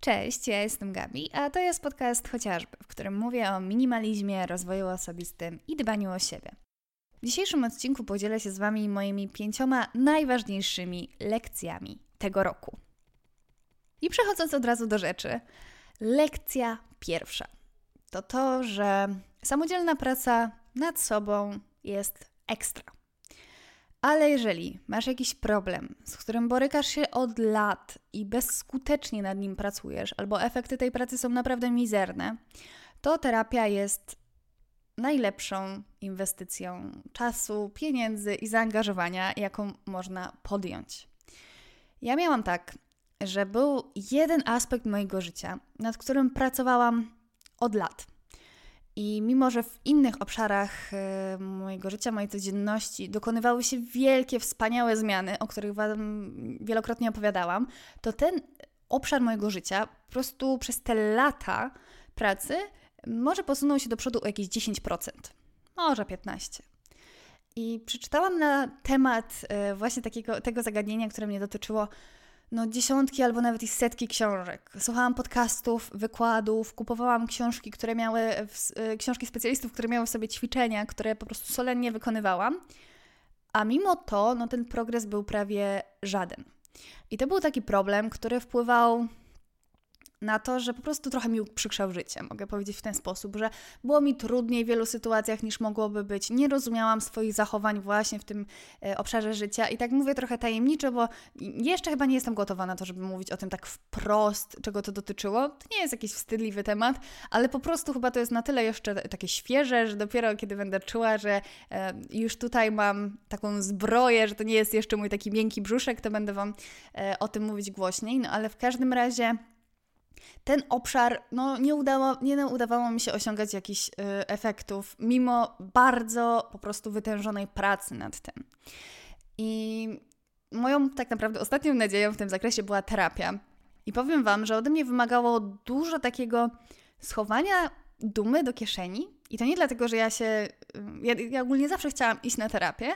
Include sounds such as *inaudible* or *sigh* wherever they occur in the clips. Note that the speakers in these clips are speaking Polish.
Cześć, ja jestem Gabi, a to jest podcast chociażby, w którym mówię o minimalizmie, rozwoju osobistym i dbaniu o siebie. W dzisiejszym odcinku podzielę się z Wami moimi pięcioma najważniejszymi lekcjami tego roku. I przechodząc od razu do rzeczy, lekcja pierwsza to to, że samodzielna praca nad sobą jest ekstra. Ale jeżeli masz jakiś problem, z którym borykasz się od lat i bezskutecznie nad nim pracujesz, albo efekty tej pracy są naprawdę mizerne, to terapia jest najlepszą inwestycją czasu, pieniędzy i zaangażowania, jaką można podjąć. Ja miałam tak, że był jeden aspekt mojego życia, nad którym pracowałam od lat. I mimo, że w innych obszarach e, mojego życia, mojej codzienności dokonywały się wielkie, wspaniałe zmiany, o których Wam wielokrotnie opowiadałam, to ten obszar mojego życia po prostu przez te lata pracy może posunął się do przodu o jakieś 10%, może 15%. I przeczytałam na temat e, właśnie takiego, tego zagadnienia, które mnie dotyczyło, no, dziesiątki albo nawet i setki książek. Słuchałam podcastów, wykładów, kupowałam książki, które miały, w, książki specjalistów, które miały w sobie ćwiczenia, które po prostu solennie wykonywałam. A mimo to, no, ten progres był prawie żaden. I to był taki problem, który wpływał na to, że po prostu trochę mi przykrzał życie. Mogę powiedzieć w ten sposób, że było mi trudniej w wielu sytuacjach niż mogłoby być. Nie rozumiałam swoich zachowań właśnie w tym e, obszarze życia i tak mówię trochę tajemniczo, bo jeszcze chyba nie jestem gotowa na to, żeby mówić o tym tak wprost, czego to dotyczyło. To nie jest jakiś wstydliwy temat, ale po prostu chyba to jest na tyle jeszcze takie świeże, że dopiero kiedy będę czuła, że e, już tutaj mam taką zbroję, że to nie jest jeszcze mój taki miękki brzuszek, to będę Wam e, o tym mówić głośniej. No ale w każdym razie ten obszar, no nie udało, nie udawało mi się osiągać jakichś y, efektów, mimo bardzo po prostu wytężonej pracy nad tym. I moją tak naprawdę ostatnią nadzieją w tym zakresie była terapia. I powiem Wam, że ode mnie wymagało dużo takiego schowania dumy do kieszeni. I to nie dlatego, że ja się. Ja, ja, ogólnie zawsze chciałam iść na terapię,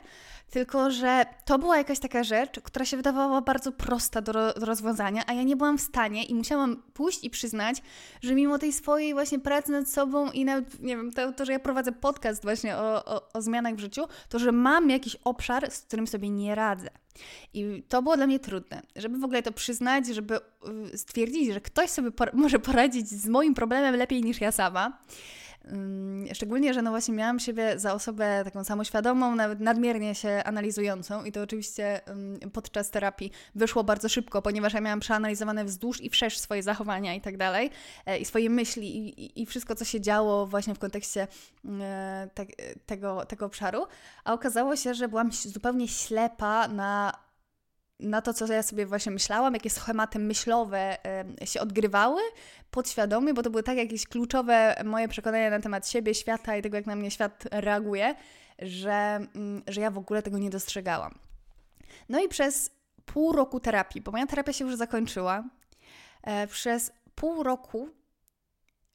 tylko że to była jakaś taka rzecz, która się wydawała bardzo prosta do, do rozwiązania, a ja nie byłam w stanie i musiałam pójść i przyznać, że mimo tej swojej właśnie pracy nad sobą i nawet, nie wiem, to, to że ja prowadzę podcast właśnie o, o, o zmianach w życiu, to że mam jakiś obszar, z którym sobie nie radzę. I to było dla mnie trudne, żeby w ogóle to przyznać, żeby y, stwierdzić, że ktoś sobie por może poradzić z moim problemem lepiej niż ja sama. Szczególnie, że no właśnie miałam siebie za osobę taką samoświadomą, nawet nadmiernie się analizującą i to oczywiście podczas terapii wyszło bardzo szybko, ponieważ ja miałam przeanalizowane wzdłuż i wszerz swoje zachowania i tak dalej, e, i swoje myśli i, i wszystko, co się działo właśnie w kontekście e, te, tego, tego obszaru, a okazało się, że byłam zupełnie ślepa na na to, co ja sobie właśnie myślałam, jakie schematy myślowe się odgrywały podświadomie, bo to były tak jakieś kluczowe moje przekonania na temat siebie, świata i tego, jak na mnie świat reaguje, że, mm, że ja w ogóle tego nie dostrzegałam. No i przez pół roku terapii, bo moja terapia się już zakończyła, e, przez pół roku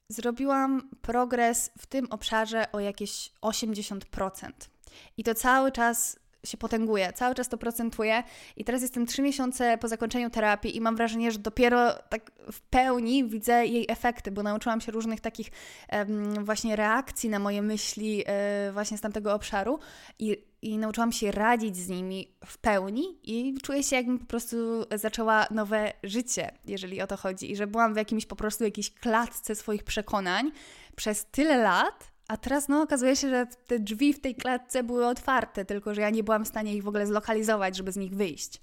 zrobiłam progres w tym obszarze o jakieś 80%. I to cały czas się potęguje, cały czas to procentuje i teraz jestem trzy miesiące po zakończeniu terapii i mam wrażenie, że dopiero tak w pełni widzę jej efekty, bo nauczyłam się różnych takich um, właśnie reakcji na moje myśli um, właśnie z tamtego obszaru i, i nauczyłam się radzić z nimi w pełni i czuję się jakbym po prostu zaczęła nowe życie, jeżeli o to chodzi i że byłam w jakimś po prostu jakiejś klatce swoich przekonań przez tyle lat, a teraz no, okazuje się, że te drzwi w tej klatce były otwarte, tylko że ja nie byłam w stanie ich w ogóle zlokalizować, żeby z nich wyjść.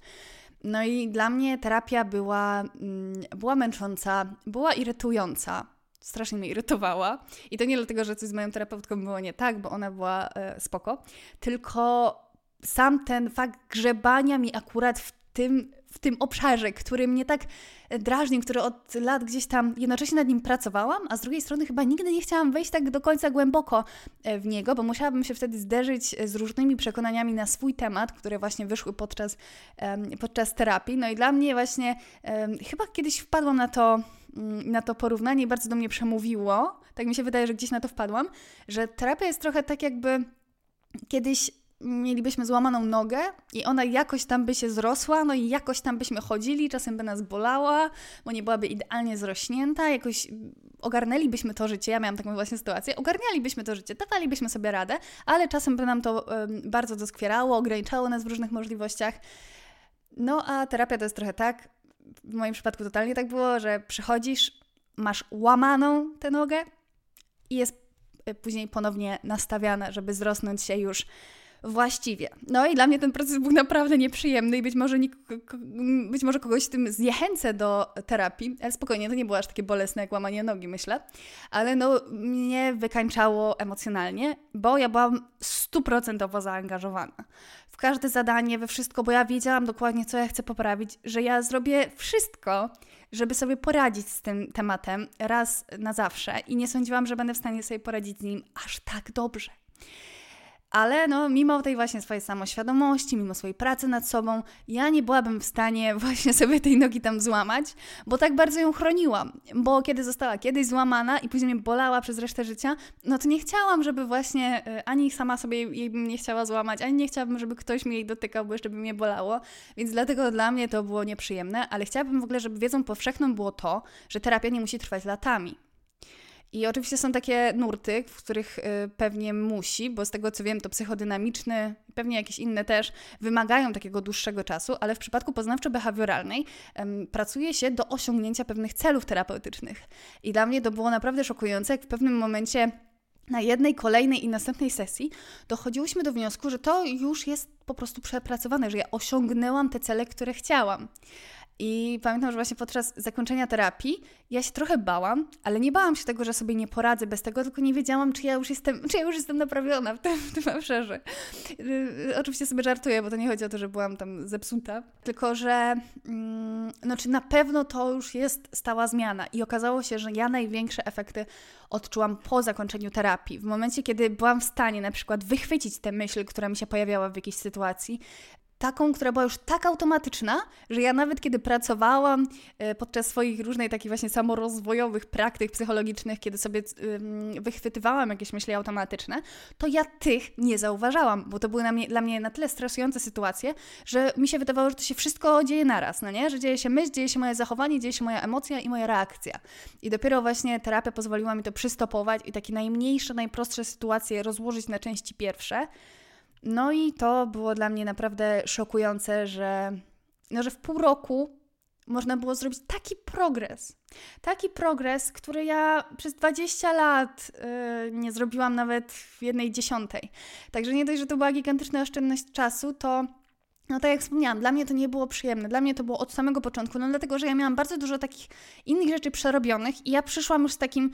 No i dla mnie terapia była, mm, była męcząca, była irytująca. Strasznie mnie irytowała. I to nie dlatego, że coś z moją terapeutką było nie tak, bo ona była e, spoko, tylko sam ten fakt grzebania mi akurat w tym, w tym obszarze, który mnie tak drażnił, który od lat gdzieś tam jednocześnie nad nim pracowałam, a z drugiej strony chyba nigdy nie chciałam wejść tak do końca głęboko e, w niego, bo musiałabym się wtedy zderzyć z różnymi przekonaniami na swój temat, które właśnie wyszły podczas, podczas terapii. No i dla mnie właśnie chyba kiedyś wpadłam na to, mm, na to porównanie i bardzo do mnie przemówiło. Tak mi się wydaje, że gdzieś na to wpadłam, że terapia jest trochę tak jakby kiedyś mielibyśmy złamaną nogę i ona jakoś tam by się zrosła, no i jakoś tam byśmy chodzili, czasem by nas bolała, bo nie byłaby idealnie zrośnięta, jakoś ogarnęlibyśmy to życie, ja miałam taką właśnie sytuację, ogarnialibyśmy to życie, dawalibyśmy sobie radę, ale czasem by nam to um, bardzo doskwierało, ograniczało nas w różnych możliwościach. No a terapia to jest trochę tak, w moim przypadku totalnie tak było, że przychodzisz, masz łamaną tę nogę i jest y, później ponownie nastawiana, żeby zrosnąć się już właściwie. No i dla mnie ten proces był naprawdę nieprzyjemny i być może, być może kogoś tym zniechęcę do terapii, ale spokojnie, to nie było aż takie bolesne jak łamanie nogi, myślę, ale no mnie wykańczało emocjonalnie, bo ja byłam stuprocentowo zaangażowana w każde zadanie, we wszystko, bo ja wiedziałam dokładnie, co ja chcę poprawić, że ja zrobię wszystko, żeby sobie poradzić z tym tematem raz na zawsze i nie sądziłam, że będę w stanie sobie poradzić z nim aż tak dobrze. Ale no, mimo tej właśnie swojej samoświadomości, mimo swojej pracy nad sobą, ja nie byłabym w stanie *laughs* właśnie sobie tej nogi tam złamać, bo tak bardzo ją chroniłam. Bo kiedy została kiedyś złamana i później mnie bolała przez resztę życia, no to nie chciałam, żeby właśnie e, ani sama sobie jej bym nie chciała złamać, ani nie chciałabym, żeby ktoś mi jej dotykał, bo jeszcze by mnie bolało. Więc dlatego dla mnie to było nieprzyjemne, ale chciałabym w ogóle, żeby wiedzą powszechną było to, że terapia nie musi trwać latami. I oczywiście są takie nurty, w których y, pewnie musi, bo z tego co wiem, to psychodynamiczny, pewnie jakieś inne też wymagają takiego dłuższego czasu, ale w przypadku poznawczo-behawioralnej pracuje się do osiągnięcia pewnych celów terapeutycznych. I dla mnie to było naprawdę szokujące, jak w pewnym momencie na jednej, kolejnej i następnej sesji dochodziłyśmy do wniosku, że to już jest po prostu przepracowane, że ja osiągnęłam te cele, które chciałam. I pamiętam, że właśnie podczas zakończenia terapii ja się trochę bałam, ale nie bałam się tego, że sobie nie poradzę bez tego, tylko nie wiedziałam, czy ja już jestem, *laughs* czy ja już jestem naprawiona w tym, w tym obszarze. Yy, oczywiście sobie żartuję, bo to nie chodzi o to, że byłam tam zepsuta, tylko że yy, no, czy na pewno to już jest stała zmiana. I okazało się, że ja największe efekty odczułam po zakończeniu terapii. W momencie, kiedy byłam w stanie na przykład wychwycić tę myśl, która mi się pojawiała w jakiejś sytuacji, taką, która była już tak automatyczna, że ja nawet kiedy pracowałam e, podczas swoich różnych takich właśnie samorozwojowych praktyk psychologicznych, kiedy sobie wychwytywałam jakieś myśli automatyczne, to ja tych nie zauważałam, bo to były na mnie, dla mnie na tyle stresujące sytuacje, że mi się wydawało, że to się wszystko dzieje naraz, no nie? Że dzieje się myśl, dzieje się moje zachowanie, dzieje się moja emocja i moja reakcja. I dopiero właśnie terapia pozwoliła mi to przystopować i takie najmniejsze, najprostsze sytuacje rozłożyć na części pierwsze, no i to było dla mnie naprawdę szokujące, że, no, że w pół roku można było zrobić taki progres. Taki progres, który ja przez 20 lat yy, nie zrobiłam nawet w jednej dziesiątej. Także nie dość, że to była gigantyczna oszczędność czasu, to no tak jak wspomniałam, dla mnie to nie było przyjemne. Dla mnie to było od samego początku, no dlatego, że ja miałam bardzo dużo takich innych rzeczy przerobionych i ja przyszłam już z takim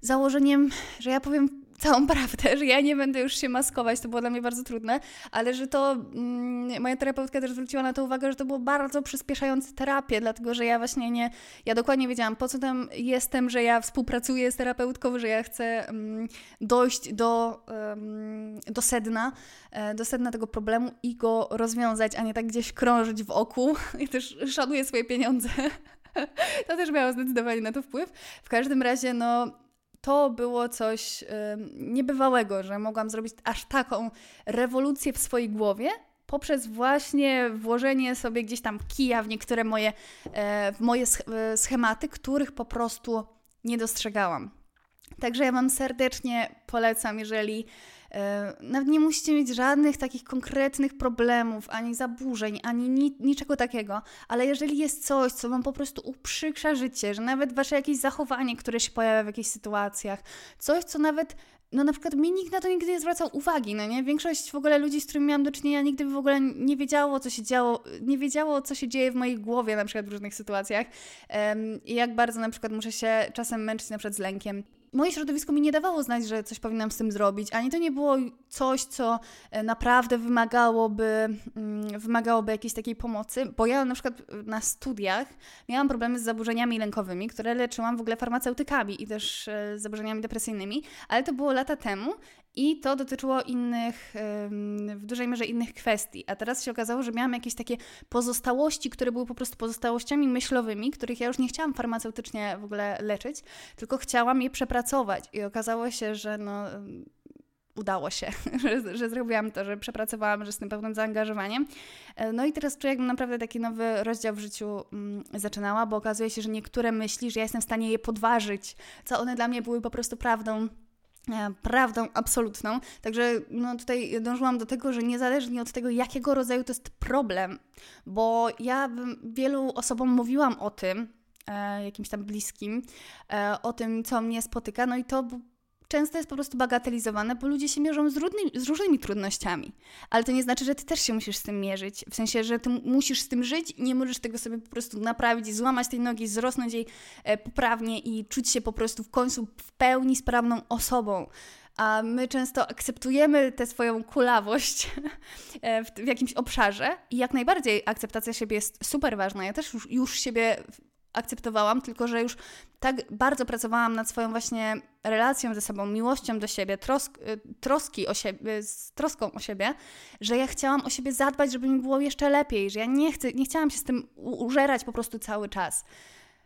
założeniem, że ja powiem całą *laughs* prawdę, że ja nie będę już się maskować, to było dla mnie bardzo trudne, ale że to mm, moja terapeutka też zwróciła na to uwagę, że to było bardzo przyspieszające terapię, dlatego że ja właśnie nie, ja dokładnie wiedziałam, po co tam jestem, że ja współpracuję z terapeutką, że ja chcę mm, dojść do, do sedna, e, do sedna tego problemu i go rozwiązać, a nie tak gdzieś krążyć w oku. *laughs* I też szanuję swoje pieniądze. *laughs* to też miało zdecydowanie na to wpływ. W każdym razie, no to było coś niebywałego, że mogłam zrobić aż taką rewolucję w swojej głowie poprzez właśnie włożenie sobie gdzieś tam kija w niektóre moje, e, w moje e, schematy, których po prostu nie dostrzegałam. Także ja Wam serdecznie polecam, jeżeli nawet nie musicie mieć żadnych takich konkretnych problemów, ani zaburzeń, ani ni niczego takiego, ale jeżeli jest coś, co Wam po prostu uprzykrza życie, że nawet Wasze jakieś zachowanie, które się pojawia w jakichś sytuacjach, coś, co nawet no na przykład mi nikt na to nigdy nie zwracał uwagi, no nie? Większość w ogóle ludzi, z którymi miałam do czynienia, nigdy w ogóle nie wiedziało, co się działo, nie wiedziało, co się dzieje w mojej głowie na przykład w różnych sytuacjach um, i jak bardzo na przykład muszę się czasem męczyć na przykład z lękiem moje środowisko mi nie dawało znać, że coś powinnam z tym zrobić, ani to nie było coś, co e, naprawdę wymagałoby, mm, wymagałoby jakiejś takiej pomocy, bo ja na przykład na studiach miałam problemy z zaburzeniami lękowymi, które leczyłam w ogóle farmaceutykami i też e, z zaburzeniami depresyjnymi, ale to było lata temu i to dotyczyło innych, w dużej mierze innych kwestii. A teraz się okazało, że miałam jakieś takie pozostałości, które były po prostu pozostałościami myślowymi, których ja już nie chciałam farmaceutycznie w ogóle leczyć, tylko chciałam je przepracować. I okazało się, że no, udało się, *laughs* że, że zrobiłam to, że przepracowałam, że z tym pełnym zaangażowaniem. E, no i teraz czuję, jakbym naprawdę taki nowy rozdział w życiu mm, zaczynała, bo okazuje się, że niektóre myśli, że ja jestem w stanie je podważyć, co one dla mnie były po prostu prawdą prawdą absolutną. Także no, tutaj dążyłam do tego, że niezależnie od tego, jakiego rodzaju to jest problem, bo ja wielu osobom mówiłam o tym, e, jakimś tam bliskim, e, o tym, co mnie spotyka, no i to często jest po prostu bagatelizowane, bo ludzie się mierzą z, z, różnymi trudnościami. Ale to nie znaczy, że ty też się musisz z tym mierzyć. W sensie, że ty musisz z tym żyć i nie możesz tego sobie po prostu naprawić, złamać tej nogi, zrosnąć jej e, poprawnie i czuć się po prostu w końcu w pełni sprawną osobą a my często akceptujemy tę swoją kulawość *laughs* e, w, jakimś obszarze i jak najbardziej akceptacja siebie jest super ważna. Ja też już, już siebie akceptowałam, tylko że już tak bardzo pracowałam nad swoją właśnie relacją ze sobą, miłością do siebie, trosk, y, troski o siebie, z troską o siebie, że ja chciałam o siebie zadbać, żeby mi było jeszcze lepiej, że ja nie, chcę, nie chciałam się z tym użerać po prostu cały czas.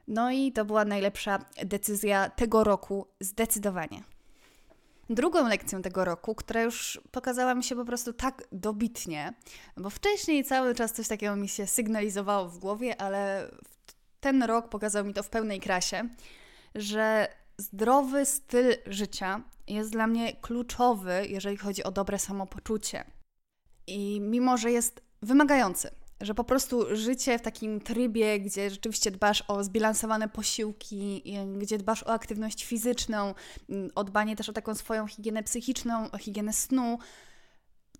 No i to była najlepsza decyzja tego roku, zdecydowanie. Drugą lekcją tego roku, która już pokazała mi się po prostu tak dobitnie, bo wcześniej cały czas coś takiego mi się sygnalizowało w głowie, ale ten rok pokazał mi to w pełnej krasie, że zdrowy styl życia jest dla mnie kluczowy, jeżeli chodzi o dobre samopoczucie. I mimo, że jest wymagający, że po prostu życie w takim trybie, gdzie rzeczywiście dbasz o zbilansowane posiłki, gdzie dbasz o aktywność fizyczną, o dbanie też o taką swoją higienę psychiczną, o higienę snu,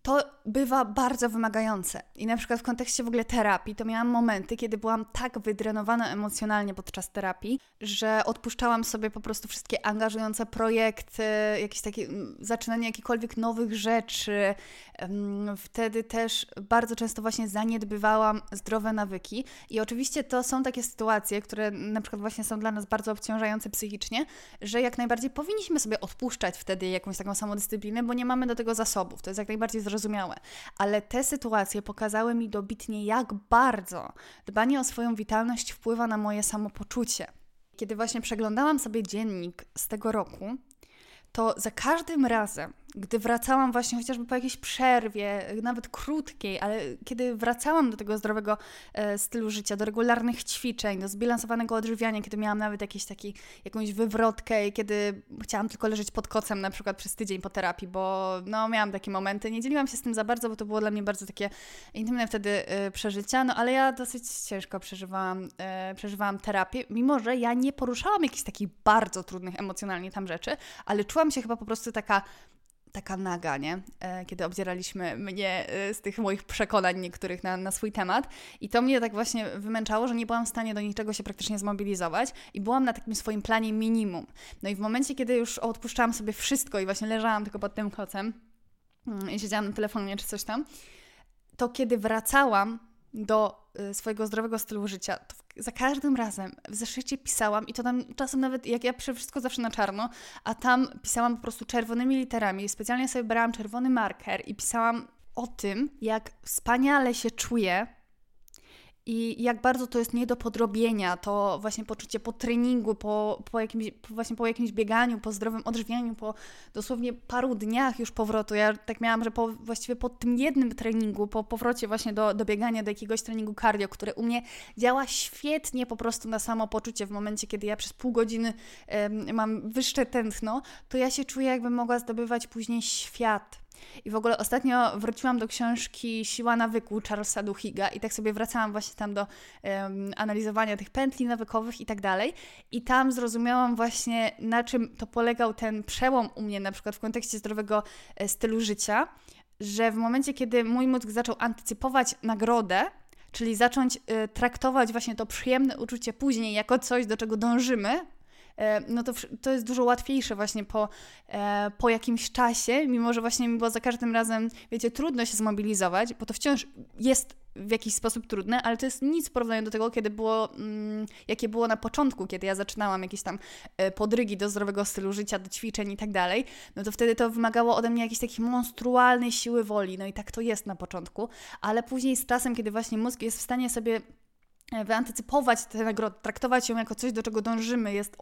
to bywa bardzo wymagające. I na przykład w kontekście w ogóle terapii, to miałam momenty, kiedy byłam tak wydrenowana emocjonalnie podczas terapii, że odpuszczałam sobie po prostu wszystkie angażujące projekty, jakieś takie zaczynanie jakichkolwiek nowych rzeczy. Wtedy też bardzo często właśnie zaniedbywałam zdrowe nawyki. I oczywiście to są takie sytuacje, które na przykład właśnie są dla nas bardzo obciążające psychicznie, że jak najbardziej powinniśmy sobie odpuszczać wtedy jakąś taką samodyscyplinę, bo nie mamy do tego zasobów. To jest jak najbardziej zrozumiałe zrozumiałe. Ale te sytuacje pokazały mi dobitnie, jak bardzo dbanie o swoją witalność wpływa na moje samopoczucie. Kiedy właśnie przeglądałam sobie dziennik z tego roku, to za każdym razem, gdy wracałam właśnie chociażby po jakiejś przerwie, nawet krótkiej, ale kiedy wracałam do tego zdrowego e, stylu życia, do regularnych ćwiczeń, do zbilansowanego odżywiania, kiedy miałam nawet jakiś taki, jakąś wywrotkę i kiedy chciałam tylko leżeć pod kocem na przykład przez tydzień po terapii, bo no miałam takie momenty, nie dzieliłam się z tym za bardzo, bo to było dla mnie bardzo takie intymne wtedy e, przeżycia, no ale ja dosyć ciężko przeżywałam, e, przeżywałam terapię, mimo że ja nie poruszałam jakichś takich bardzo trudnych emocjonalnie tam rzeczy, ale czułam się chyba po prostu taka taka naga, nie? E, kiedy obdzieraliśmy mnie e, z tych moich przekonań niektórych na, na swój temat. I to mnie tak właśnie wymęczało, że nie byłam w stanie do niczego się praktycznie zmobilizować i byłam na takim swoim planie minimum. No i w momencie, kiedy już odpuszczałam sobie wszystko i właśnie leżałam tylko pod tym kocem mm, i siedziałam na telefonie czy coś tam, to kiedy wracałam do y, swojego zdrowego stylu życia, to za każdym razem w zeszycie pisałam i to tam czasem nawet, jak ja piszę wszystko zawsze na czarno, a tam pisałam po prostu czerwonymi literami. Specjalnie sobie brałam czerwony marker i pisałam o tym, jak wspaniale się czuję i jak bardzo to jest nie do podrobienia, to właśnie poczucie po treningu, po, po, jakimś, po właśnie po jakimś bieganiu, po zdrowym odżywianiu, po dosłownie paru dniach już powrotu. Ja tak miałam, że po, właściwie po tym jednym treningu, po powrocie właśnie do, do biegania, do jakiegoś treningu cardio, który u mnie działa świetnie po prostu na samopoczucie w momencie, kiedy ja przez pół godziny mam wyższe tętno, to ja się czuję jakbym mogła zdobywać później świat i w ogóle ostatnio wróciłam do książki Siła nawyku Charlesa Duhiga i tak sobie wracałam właśnie tam do um, analizowania tych pętli nawykowych i tak dalej. I tam zrozumiałam właśnie, na czym to polegał ten przełom u mnie, na przykład w kontekście zdrowego e, stylu życia, że w momencie, kiedy mój mózg zaczął antycypować nagrodę, czyli zacząć y, traktować właśnie to przyjemne uczucie później jako coś, do czego dążymy, no to, to jest dużo łatwiejsze właśnie po, e, po jakimś czasie, mimo że właśnie mi było za każdym razem, wiecie, trudno się zmobilizować, bo to wciąż jest w jakiś sposób trudne, ale to jest nic w porównaniu do tego, kiedy było, mm, jakie było na początku, kiedy ja zaczynałam jakieś tam e, podrygi do zdrowego stylu życia, do ćwiczeń i tak dalej, no to wtedy to wymagało ode mnie jakiejś takiej monstrualnej siły woli, no i tak to jest na początku, ale później z czasem, kiedy właśnie mózg jest w stanie sobie E, wyantycypować tę nagrodę, traktować ją jako coś, do czego dążymy, jest,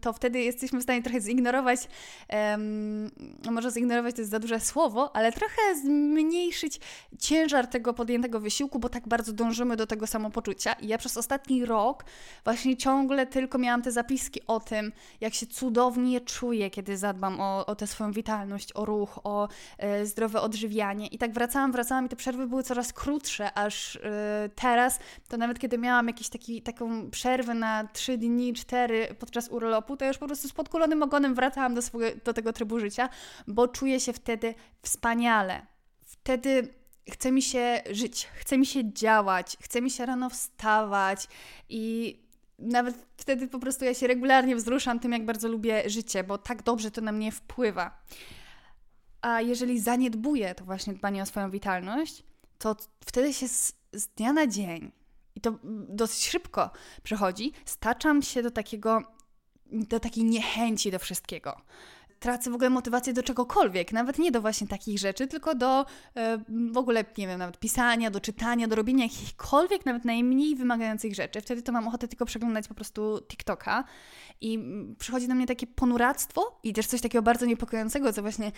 to wtedy jesteśmy w stanie trochę zignorować, um, może zignorować to jest za duże słowo, ale trochę zmniejszyć ciężar tego podjętego wysiłku, bo tak bardzo dążymy do tego samopoczucia. I ja przez ostatni rok właśnie ciągle tylko miałam te zapiski o tym, jak się cudownie czuję, kiedy zadbam o, o tę swoją witalność, o ruch, o e, zdrowe odżywianie. I tak wracałam, wracałam i te przerwy były coraz krótsze, aż e, teraz to nawet kiedy miałam jakieś taki, taką przerwę na trzy dni, cztery podczas urlopu, to już po prostu z podkulonym ogonem wracałam do, do tego trybu życia, bo czuję się wtedy wspaniale. Wtedy chce mi się żyć, chce mi się działać, chce mi się rano wstawać i nawet wtedy po prostu ja się regularnie wzruszam tym, jak bardzo lubię życie, bo tak dobrze to na mnie wpływa. A jeżeli zaniedbuję to właśnie dbanie o swoją witalność, to wtedy się z, z dnia na dzień i to dosyć szybko przechodzi, staczam się do takiego, do takiej niechęci do wszystkiego. Tracę w ogóle motywację do czegokolwiek, nawet nie do właśnie takich rzeczy, tylko do e, w ogóle, nie wiem, nawet pisania, do czytania, do robienia jakichkolwiek, nawet najmniej wymagających rzeczy. Wtedy to mam ochotę tylko przeglądać po prostu TikToka i przychodzi do mnie takie ponuractwo i też coś takiego bardzo niepokojącego, co właśnie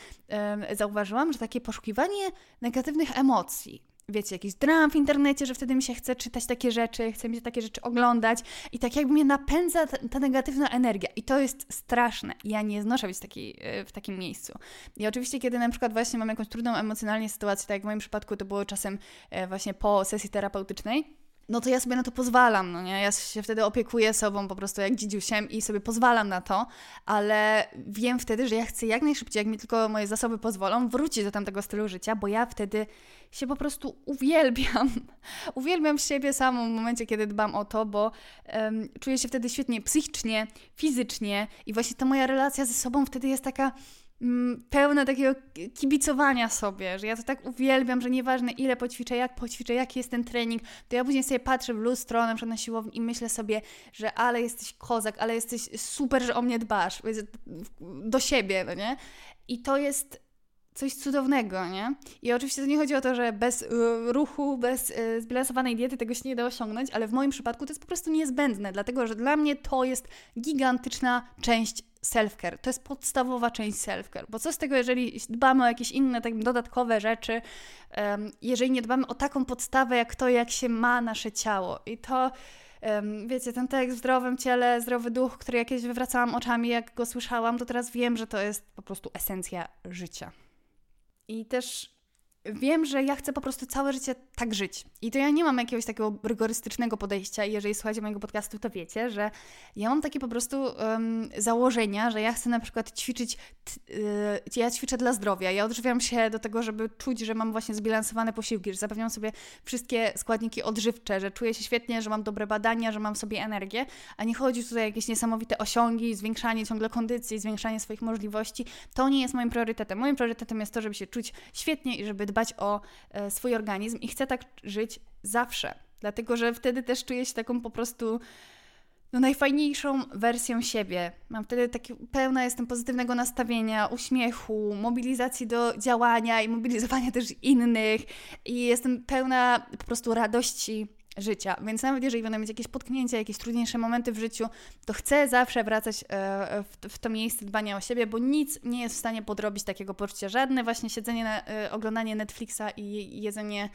zauważyłam, że takie poszukiwanie negatywnych emocji wiecie, jakiś dram w internecie, że wtedy mi się chce czytać takie rzeczy, chce mi się takie rzeczy oglądać i tak jakby mnie napędza ta, ta negatywna energia i to jest straszne. Ja nie znoszę być taki, e, w takim miejscu. I oczywiście, kiedy na przykład właśnie mam jakąś trudną emocjonalnie sytuację, tak jak w moim przypadku to było czasem e, właśnie po sesji terapeutycznej, no to ja sobie na to pozwalam, no nie? Ja się wtedy opiekuję sobą po prostu jak dzidziusiem i sobie pozwalam na to, ale wiem wtedy, że ja chcę jak najszybciej, jak mi tylko moje zasoby pozwolą, wrócić do tamtego stylu życia, bo ja wtedy się po prostu uwielbiam. *laughs* uwielbiam siebie samą w momencie, kiedy dbam o to, bo um, czuję się wtedy świetnie psychicznie, fizycznie i właśnie ta moja relacja ze sobą wtedy jest taka Mm, pełne takiego kibicowania sobie, że ja to tak uwielbiam, że nieważne ile poćwiczę, jak poćwiczę, jaki jest ten trening, to ja później sobie patrzę w lustro na przykład na siłowni i myślę sobie, że ale jesteś kozak, ale jesteś super, że o mnie dbasz, do siebie, no nie? I to jest coś cudownego, nie? I oczywiście to nie chodzi o to, że bez y, ruchu, bez y, zbilansowanej diety tego się nie da osiągnąć, ale w moim przypadku to jest po prostu niezbędne, dlatego że dla mnie to jest gigantyczna część self-care. To jest podstawowa część self-care, bo co z tego, jeżeli dbamy o jakieś inne tak, dodatkowe rzeczy, um, jeżeli nie dbamy o taką podstawę, jak to, jak się ma nasze ciało. I to, um, wiecie, ten tekst w zdrowym ciele, zdrowy duch, który jakieś wywracałam oczami, jak go słyszałam, to teraz wiem, że to jest po prostu esencja życia. I też wiem, że ja chcę po prostu całe życie tak żyć. I to ja nie mam jakiegoś takiego rygorystycznego podejścia. Jeżeli słuchacie mojego podcastu, to wiecie, że ja mam takie po prostu um, założenia, że ja chcę na przykład ćwiczyć, t, y, ja ćwiczę dla zdrowia. Ja odżywiam się do tego, żeby czuć, że mam właśnie zbilansowane posiłki, że zapewniam sobie wszystkie składniki odżywcze, że czuję się świetnie, że mam dobre badania, że mam sobie energię, a nie chodzi tutaj o jakieś niesamowite osiągi, zwiększanie ciągle kondycji, zwiększanie swoich możliwości. To nie jest moim priorytetem. Moim priorytetem jest to, żeby się czuć świetnie i żeby dbać o e, swój organizm i chcę tak żyć zawsze. Dlatego, że wtedy też czuję się taką po prostu no, najfajniejszą wersją siebie. Mam wtedy takie pełna jestem pozytywnego nastawienia, uśmiechu, mobilizacji do działania i mobilizowania też innych i jestem pełna po prostu radości życia. Więc nawet jeżeli będą mieć jakieś potknięcia, jakieś trudniejsze momenty w życiu, to chcę zawsze wracać e, w to miejsce dbania o siebie, bo nic nie jest w stanie podrobić takiego poczucia. Żadne właśnie siedzenie, na, e, oglądanie Netflixa i jedzenie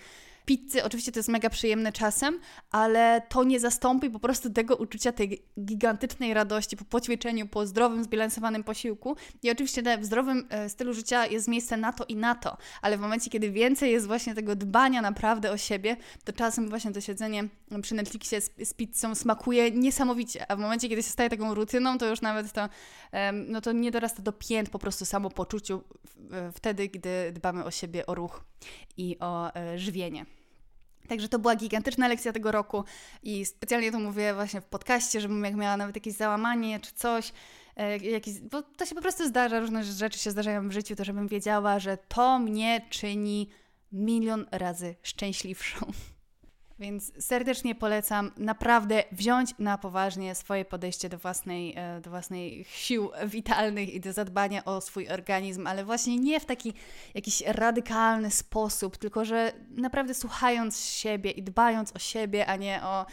pizzy, oczywiście to jest mega przyjemne czasem, ale to nie zastąpi po prostu tego uczucia tej gigantycznej radości po poćwiczeniu, po zdrowym, zbilansowanym posiłku. I oczywiście w zdrowym e, stylu życia jest miejsce na to i na to, ale w momencie, kiedy więcej jest właśnie tego dbania naprawdę o siebie, to czasem właśnie to siedzenie przy Netflixie z, z pizzą smakuje niesamowicie, a w momencie, kiedy się staje taką rutyną, to już nawet to, no to nie dorasta do pięt po prostu samopoczuciu wtedy, gdy dbamy o siebie, o ruch i o e, żywienie. Także to była gigantyczna lekcja tego roku i specjalnie to mówię właśnie w podcaście, żebym jak miała nawet jakieś załamanie czy coś, e, jakiś, bo to się po prostu zdarza, różne rzeczy się zdarzają w życiu, to żebym wiedziała, że to mnie czyni milion razy szczęśliwszą. Więc serdecznie polecam naprawdę wziąć na poważnie swoje podejście do własnej, e, do własnej sił witalnych i do zadbania o swój organizm, ale właśnie nie w taki jakiś radykalny sposób, tylko że naprawdę słuchając siebie i dbając o siebie, a nie o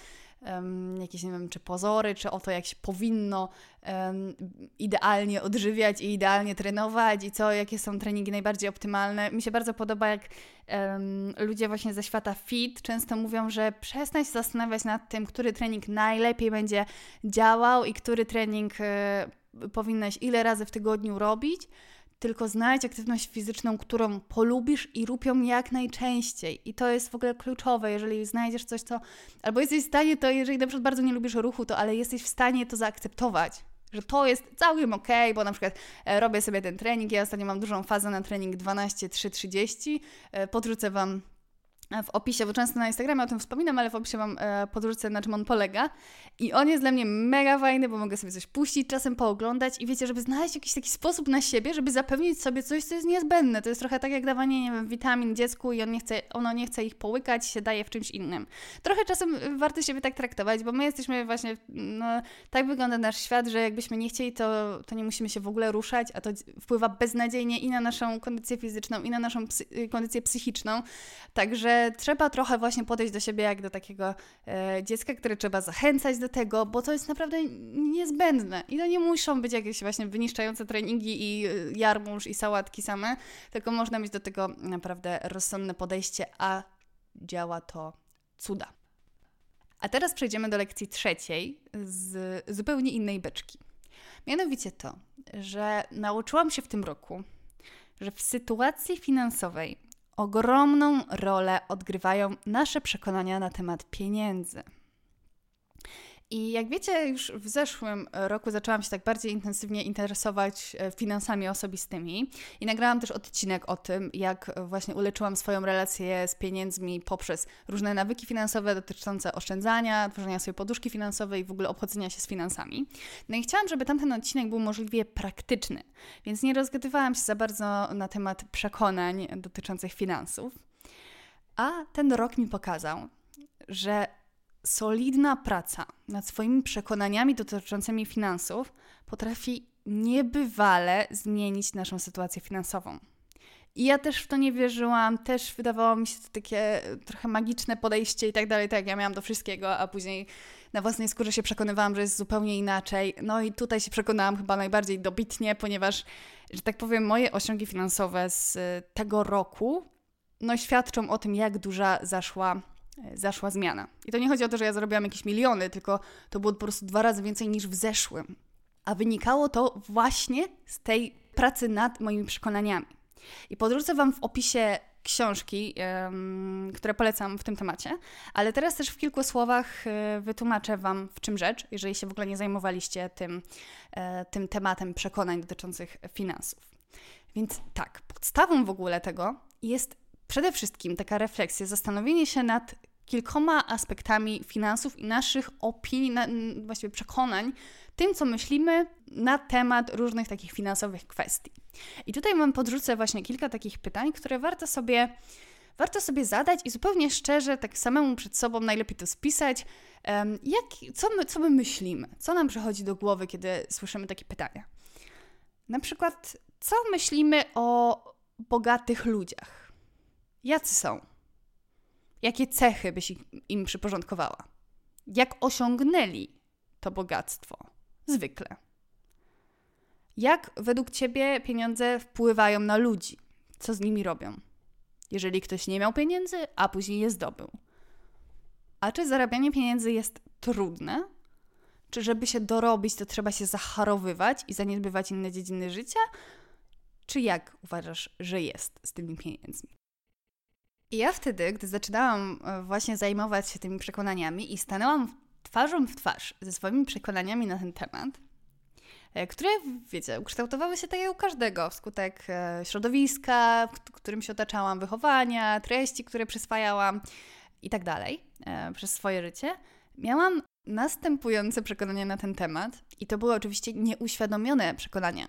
um, jakieś, nie wiem, czy pozory, czy o to, jak się powinno um, idealnie odżywiać i idealnie trenować i co, jakie są treningi najbardziej optymalne. Mi się bardzo podoba, jak um, ludzie właśnie ze świata fit często mówią, że przestań się zastanawiać nad tym, który trening najlepiej będzie działał i który trening y, powinnaś ile razy w tygodniu robić, tylko znajdź aktywność fizyczną, którą polubisz i rób ją jak najczęściej. I to jest w ogóle kluczowe, jeżeli znajdziesz coś, co... Albo jesteś w stanie to, jeżeli na przykład bardzo nie lubisz ruchu, to ale jesteś w stanie to zaakceptować. Że to jest całkiem ok, bo na przykład e, robię sobie ten trening. Ja ostatnio mam dużą fazę na trening 12-3-30. E, podrzucę Wam w opisie, bo często na Instagramie o tym wspominam, ale w opisie Wam e, na czym on polega. I on jest dla mnie mega fajny, bo mogę sobie coś puścić, czasem pooglądać i wiecie, żeby znaleźć jakiś taki sposób na siebie, żeby zapewnić sobie coś, co jest niezbędne. To jest trochę tak jak dawanie, nie wiem, witamin dziecku i on nie chce, ono nie chce ich połykać, się daje w czymś innym. Trochę czasem warto siebie tak traktować, bo my jesteśmy właśnie, no, tak wygląda nasz świat, że jakbyśmy nie chcieli, to, to nie musimy się w ogóle ruszać, a to wpływa beznadziejnie i na naszą kondycję fizyczną, i na naszą psy kondycję psychiczną. Także trzeba trochę właśnie podejść do siebie jak do takiego e, dziecka, które trzeba zachęcać do tego, bo to jest naprawdę niezbędne. I to nie muszą być jakieś właśnie wyniszczające treningi i e, jarmuż i sałatki same, tylko można mieć do tego naprawdę rozsądne podejście, a działa to cuda. A teraz przejdziemy do lekcji trzeciej z zupełnie innej beczki. Mianowicie to, że nauczyłam się w tym roku, że w sytuacji finansowej ogromną rolę odgrywają nasze przekonania na temat pieniędzy. I jak wiecie, już w zeszłym roku zaczęłam się tak bardziej intensywnie interesować e, finansami osobistymi i nagrałam też odcinek o tym, jak właśnie uleczyłam swoją relację z pieniędzmi poprzez różne nawyki finansowe dotyczące oszczędzania, tworzenia sobie poduszki finansowej i w ogóle obchodzenia się z finansami. No i chciałam, żeby tamten odcinek był możliwie praktyczny, więc nie rozgadywałam się za bardzo na temat przekonań dotyczących finansów. A ten rok mi pokazał, że solidna praca nad swoimi przekonaniami dotyczącymi finansów potrafi niebywale zmienić naszą sytuację finansową. I ja też w to nie wierzyłam, też wydawało mi się to takie trochę magiczne podejście i tak dalej, tak ja miałam do wszystkiego, a później na własnej skórze się przekonywałam, że jest zupełnie inaczej. No i tutaj się przekonałam chyba najbardziej dobitnie, ponieważ, że tak powiem, moje osiągi finansowe z tego roku no świadczą o tym, jak duża zaszła E, zaszła zmiana. I to nie chodzi o to, że ja zarobiłam jakieś miliony, tylko to było po prostu dwa razy więcej niż w zeszłym. A wynikało to właśnie z tej pracy nad moimi przekonaniami. I podrzucę Wam w opisie książki, które polecam w tym temacie, ale teraz też w kilku słowach y, wytłumaczę Wam, w czym rzecz, jeżeli się w ogóle nie zajmowaliście tym, y, tym tematem przekonań dotyczących finansów. Więc tak, podstawą w ogóle tego jest przede wszystkim taka refleksja, zastanowienie się nad kilkoma aspektami finansów i naszych opinii, na, właściwie przekonań, tym, co myślimy na temat różnych takich finansowych kwestii. I tutaj Wam podrzucę właśnie kilka takich pytań, które warto sobie, warto sobie zadać i zupełnie szczerze, tak samemu przed sobą najlepiej to spisać, jak, co, my, co my myślimy, co nam przychodzi do głowy, kiedy słyszymy takie pytania. Na przykład, co myślimy o bogatych ludziach? Jacy są? Jakie cechy byś im przyporządkowała? Jak osiągnęli to bogactwo? Zwykle. Jak według Ciebie pieniądze wpływają na ludzi? Co z nimi robią? Jeżeli ktoś nie miał pieniędzy, a później je zdobył. A czy zarabianie pieniędzy jest trudne? Czy żeby się dorobić, to trzeba się zacharowywać i zaniedbywać inne dziedziny życia? Czy jak uważasz, że jest z tymi pieniędzmi? I ja wtedy, gdy zaczynałam e, właśnie zajmować się tymi przekonaniami i stanęłam twarzą w twarz ze swoimi przekonaniami na ten temat, e, które, wiecie, ukształtowały się tak jak u każdego wskutek e, środowiska, w którym się otaczałam, wychowania, treści, które przyswajałam i tak dalej przez swoje życie, miałam następujące przekonania na ten temat, i to były oczywiście nieuświadomione przekonania,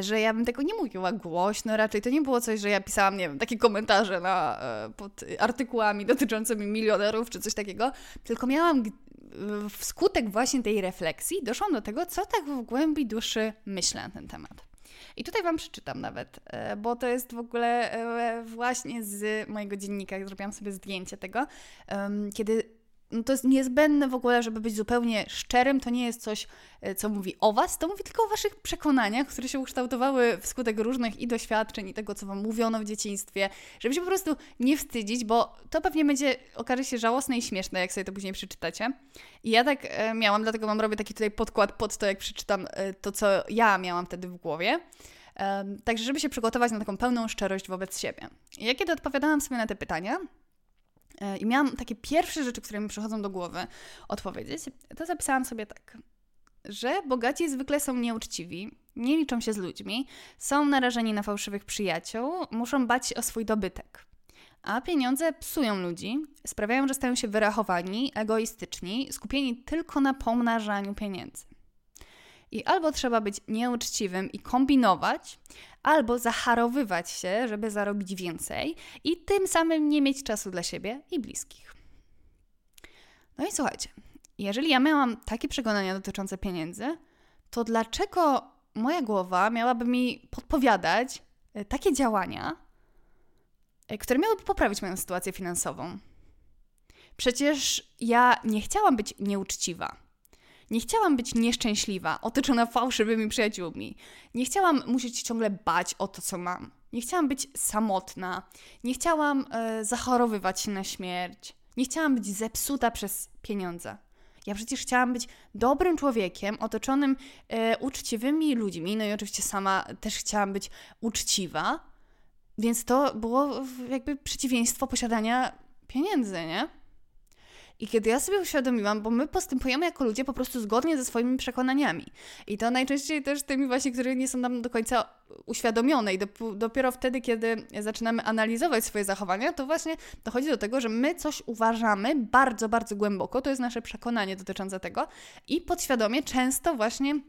że ja bym tego nie mówiła głośno, raczej to nie było coś, że ja pisałam, nie wiem, takie komentarze na, e, pod artykułami dotyczącymi milionerów czy coś takiego, tylko miałam wskutek właśnie tej refleksji doszłam do tego, co tak w głębi duszy myślę na ten temat. I tutaj Wam przeczytam nawet, e, bo to jest w ogóle e, właśnie z mojego dziennika, zrobiłam sobie zdjęcie tego, kiedy no to jest niezbędne w ogóle, żeby być zupełnie szczerym. To nie jest coś, e, co mówi o Was, to mówi tylko o Waszych przekonaniach, które się ukształtowały wskutek różnych i doświadczeń, i tego, co Wam mówiono w dzieciństwie, żeby się po prostu nie wstydzić, bo to pewnie będzie, okaże się żałosne i śmieszne, jak sobie to później przeczytacie. I ja tak e, miałam, dlatego Wam robię taki tutaj podkład pod to, jak przeczytam e, to, co ja miałam wtedy w głowie. Także, żeby się przygotować na taką pełną szczerość wobec siebie. I ja kiedy odpowiadałam sobie na te pytania, I miałam takie pierwsze rzeczy, które mi przychodzą do głowy odpowiedzieć, to zapisałam sobie tak, że bogaci zwykle są nieuczciwi, nie liczą się z ludźmi, są narażeni na fałszywych przyjaciół, muszą bać się o swój dobytek. A pieniądze psują ludzi, sprawiają, że stają się wyrachowani, egoistyczni, skupieni tylko na pomnażaniu pieniędzy. I albo trzeba być nieuczciwym i kombinować, albo zaharowywać się, żeby zarobić więcej i tym samym nie mieć czasu dla siebie i bliskich. No i słuchajcie, jeżeli ja miałam takie przekonania dotyczące pieniędzy, to dlaczego moja głowa miałaby mi podpowiadać e, takie działania, e, które miałyby poprawić moją sytuację finansową? Przecież ja nie chciałam być nieuczciwa. Nie chciałam być nieszczęśliwa, otoczona fałszywymi przyjaciółmi. Nie chciałam musieć ciągle bać o to, co mam. Nie chciałam być samotna. Nie chciałam e, zachorowywać się na śmierć. Nie chciałam być zepsuta przez pieniądze. Ja przecież chciałam być dobrym człowiekiem, otoczonym e, uczciwymi ludźmi. No i oczywiście sama też chciałam być uczciwa. Więc to było jakby przeciwieństwo posiadania pieniędzy, nie? I kiedy ja sobie uświadomiłam, bo my postępujemy jako ludzie po prostu zgodnie ze swoimi przekonaniami. I to najczęściej też tymi właśnie, które nie są nam do końca uświadomione. I dopiero wtedy, kiedy zaczynamy analizować swoje zachowania, to właśnie dochodzi do tego, że my coś uważamy bardzo, bardzo głęboko. To jest nasze przekonanie dotyczące tego. I podświadomie często właśnie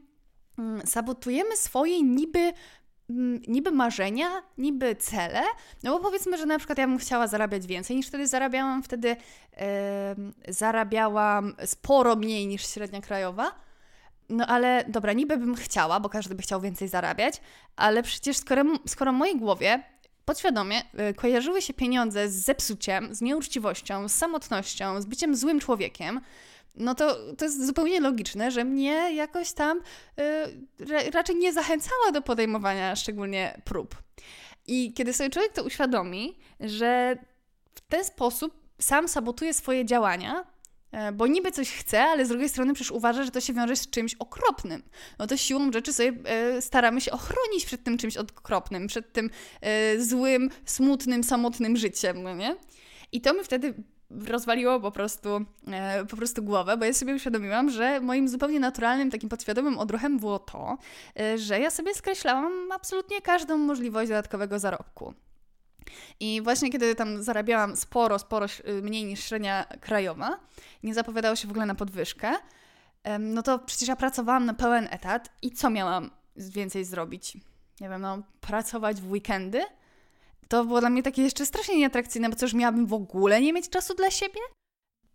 mm, sabotujemy swoje niby niby marzenia, niby cele, no bo powiedzmy, że na przykład ja bym chciała zarabiać więcej niż wtedy zarabiałam, wtedy yy, zarabiałam sporo mniej niż średnia krajowa. No ale dobra, niby bym chciała, bo każdy by chciał więcej zarabiać, ale przecież skoro, skoro w mojej głowie podświadomie y, kojarzyły się pieniądze z zepsuciem, z nieuczciwością, z samotnością, z byciem złym człowiekiem, no to, to jest zupełnie logiczne, że mnie jakoś tam y, raczej nie zachęcała do podejmowania szczególnie prób. I kiedy sobie człowiek to uświadomi, że w ten sposób sam sabotuje swoje działania, y, bo niby coś chce, ale z drugiej strony przecież uważa, że to się wiąże z czymś okropnym. No to siłą rzeczy sobie y, staramy się ochronić przed tym czymś okropnym, przed tym y, złym, smutnym, samotnym życiem, no nie? I to mi wtedy rozwaliło po prostu, e, po prostu głowę, bo ja sobie uświadomiłam, że moim zupełnie naturalnym, takim podświadomym odruchem było to, e, że ja sobie skreślałam absolutnie każdą możliwość dodatkowego zarobku. I właśnie kiedy tam zarabiałam sporo, sporo mniej niż średnia krajowa, nie zapowiadało się w ogóle na podwyżkę, no to przecież ja pracowałam na pełen etat i co miałam więcej zrobić? Nie wiem, no, pracować w weekendy? To było dla mnie takie jeszcze strasznie nieatrakcyjne, bo co, już miałabym w ogóle nie mieć czasu dla siebie?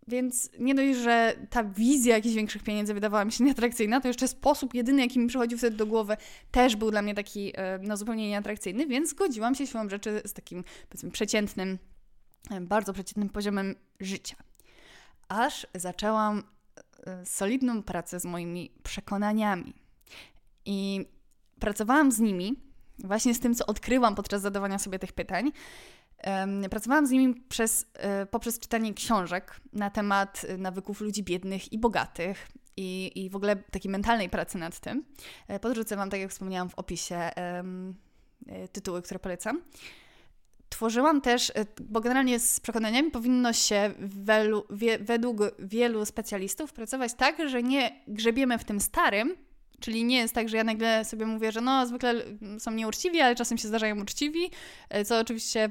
Więc nie dość, że ta wizja jakichś większych pieniędzy wydawała mi się *laughs* nieatrakcyjna, to jeszcze sposób jedyny, jaki mi przychodził wtedy do głowy, też był dla mnie taki e, no, zupełnie nieatrakcyjny, więc zgodziłam się siłą rzeczy z takim, powiedzmy, przeciętnym, e, bardzo przeciętnym poziomem życia. Aż zaczęłam e, solidną pracę z moimi przekonaniami. I pracowałam z nimi właśnie z tym, co odkryłam podczas zadawania sobie tych pytań. Pracowałam z nimi przez, e, poprzez czytanie książek na temat e, nawyków ludzi biednych i bogatych i, i w ogóle takiej mentalnej pracy nad tym. E, podrzucę Wam, tak jak wspomniałam w opisie, tytuły, które polecam. Tworzyłam też, bo generalnie z przekonaniami powinno się wie, według wielu specjalistów pracować tak, że nie grzebiemy w tym starym, Czyli nie jest tak, że ja nagle sobie mówię, że no zwykle są nieuczciwi, ale czasem się zdarzają uczciwi, e, co oczywiście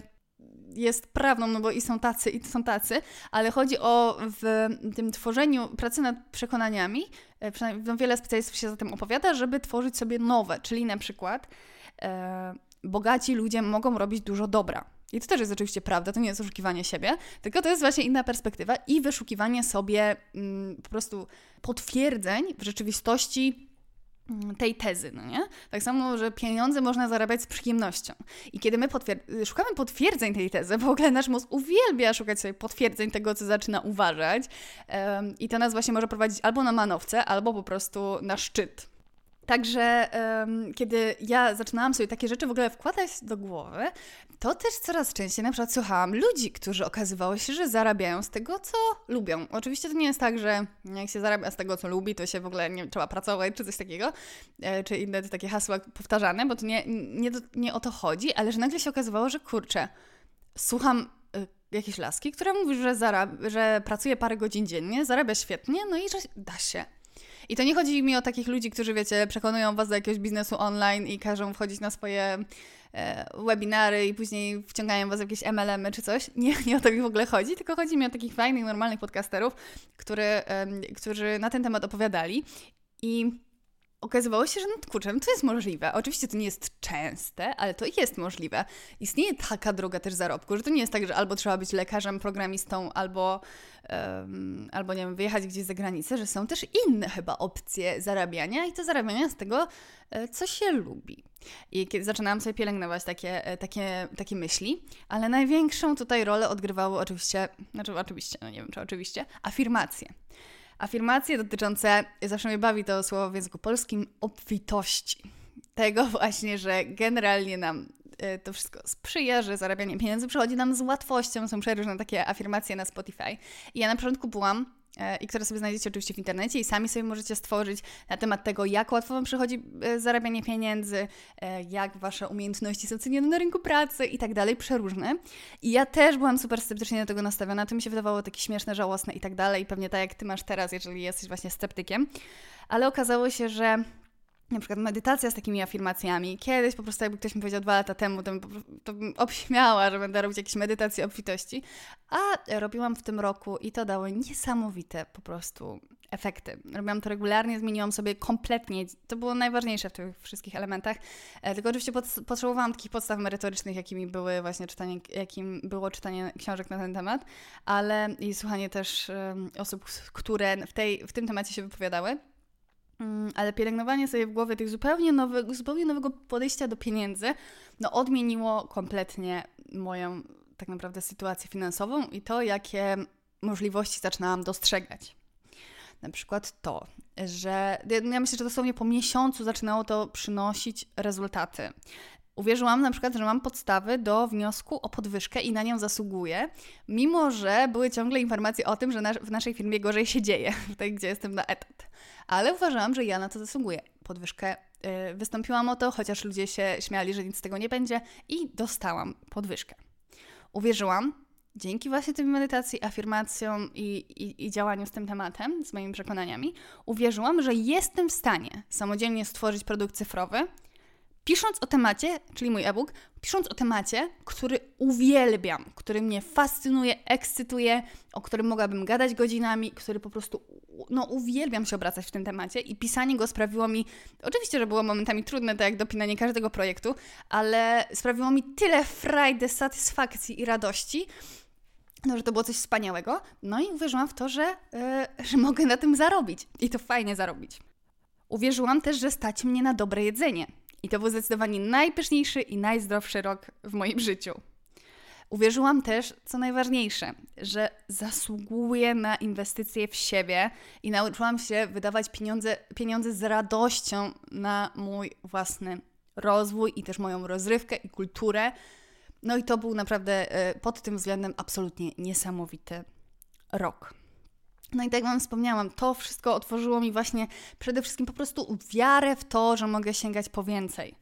jest prawdą, no bo i są tacy, i są tacy, ale chodzi o w tym tworzeniu pracy nad przekonaniami, e, przynajmniej no, wiele specjalistów się za tym opowiada, żeby tworzyć sobie nowe, czyli na przykład e, bogaci ludzie mogą robić dużo dobra. I to też jest oczywiście prawda, to nie jest oszukiwanie siebie, tylko to jest właśnie inna perspektywa i wyszukiwanie sobie mm, po prostu potwierdzeń w rzeczywistości tej tezy, no nie? Tak samo, że pieniądze można zarabiać z przyjemnością. I kiedy my potwier- szukamy potwierdzeń tej tezy, bo w ogóle nasz mózg uwielbia szukać sobie potwierdzeń tego, co zaczyna uważać um, i to nas właśnie może prowadzić albo na manowce, albo po prostu na szczyt Także um, kiedy ja zaczynałam sobie takie rzeczy w ogóle wkładać do głowy, to też coraz częściej na przykład słuchałam ludzi, którzy okazywało się, że zarabiają z tego, co lubią. Oczywiście to nie jest tak, że jak się zarabia z tego, co lubi, to się w ogóle nie trzeba pracować, czy coś takiego, e, czy inne takie hasła powtarzane, bo to nie, nie, nie o to chodzi, ale że nagle się okazywało, że kurczę, słucham y, jakiejś laski, która mówi, że, zarab- że pracuje parę godzin dziennie, zarabia świetnie, no i że da się. I to nie chodzi mi o takich ludzi, którzy, wiecie, przekonują was do jakiegoś biznesu online i każą wchodzić na swoje e, webinary i później wciągają was w jakieś MLM-y czy coś. Nie, *laughs* nie o to mi w ogóle chodzi, tylko chodzi mi o takich fajnych, normalnych podcasterów, który, którzy na ten temat opowiadali. I okazywało się, że kurczę, no to jest możliwe. Oczywiście to nie jest częste, ale to jest możliwe. Istnieje taka droga też zarobku, że to nie jest tak, że albo trzeba być lekarzem, programistą, albo, um, albo nie wiem, wyjechać gdzieś za granicę, że są też inne chyba opcje zarabiania i to zarabiania z tego, e, co się lubi. I kiedy zaczynałam sobie pielęgnować takie, e, takie, takie myśli, ale największą tutaj rolę odgrywało oczywiście, znaczy oczywiście, no nie wiem czy oczywiście, afirmacje. Afirmacje dotyczące, zawsze mnie bawi to słowo w języku polskim, obfitości. Tego *laughs* właśnie, że generalnie nam e, to wszystko sprzyja, że zarabianie pieniędzy przychodzi nam z łatwością. Są przeróżne takie afirmacje na Spotify. I ja na początku byłam i które sobie znajdziecie oczywiście w internecie i sami sobie możecie stworzyć na temat tego, jak łatwo Wam przychodzi e, zarabianie pieniędzy, e, jak Wasze umiejętności są cenione na rynku pracy i tak dalej, przeróżne. I ja też byłam super sceptycznie do tego nastawiona, to mi się wydawało takie śmieszne, żałosne i tak dalej, pewnie tak jak Ty masz teraz, jeżeli jesteś właśnie sceptykiem. Ale okazało się, że na przykład medytacja z takimi afirmacjami. Kiedyś po prostu jakby ktoś mi powiedział dwa lata temu, to bym, to bym obśmiała, że będę robić jakieś medytacje obfitości, a robiłam w tym roku i to dało niesamowite po prostu efekty. Robiłam to regularnie, zmieniłam sobie kompletnie, to było najważniejsze w tych wszystkich elementach, e, tylko oczywiście potrzebowałam takich podstaw merytorycznych, jakimi były właśnie czytanie, jakim było czytanie książek na ten temat, ale i słuchanie też osób, które w, tej, w tym temacie się wypowiadały. Mm, ale pielęgnowanie sobie w głowie tych zupełnie, nowy, zupełnie nowego podejścia do pieniędzy, no odmieniło kompletnie moją tak naprawdę sytuację finansową i to, jakie możliwości zaczynałam dostrzegać. Na przykład to, że ja myślę, że dosłownie po miesiącu zaczynało to przynosić rezultaty. Uwierzyłam na przykład, że mam podstawy do wniosku o podwyżkę i na nią zasługuję, mimo że były ciągle informacje o tym, że w naszej firmie gorzej się dzieje, *laughs* tutaj gdzie jestem na etat. Ale uważałam, że ja na to zasługuję. Podwyżkę yy, wystąpiłam o to, chociaż ludzie się śmiali, że nic z tego nie będzie i dostałam podwyżkę. Uwierzyłam, dzięki właśnie tej medytacji, afirmacjom i, i, i, działaniu z tym tematem, z moimi przekonaniami, uwierzyłam, że jestem w stanie samodzielnie stworzyć produkt cyfrowy, pisząc o temacie, czyli mój e-book, pisząc o temacie, który uwielbiam, który mnie fascynuje, ekscytuje, o którym mogłabym gadać godzinami, który po prostu, no uwielbiam się obracać w tym temacie i pisanie go sprawiło mi, oczywiście, że było momentami trudne, tak jak dopinanie każdego projektu, ale sprawiło mi tyle frajdy, satysfakcji i radości, no, że to było coś wspaniałego. No i uwierzyłam w to, że, yy, że mogę na tym zarobić i to fajnie zarobić. Uwierzyłam też, że stać mnie na dobre jedzenie. I to był zdecydowanie najpyszniejszy i najzdrowszy rok w moim życiu. Uwierzyłam też, co najważniejsze, że zasługuję na inwestycje w siebie i nauczyłam się wydawać pieniądze, pieniądze z radością na mój własny rozwój i też moją rozrywkę i kulturę. No i to był naprawdę e, pod tym względem absolutnie niesamowity rok. No i tak Wam wspomniałam, to wszystko otworzyło mi właśnie przede wszystkim po prostu wiarę w to, że mogę sięgać po więcej.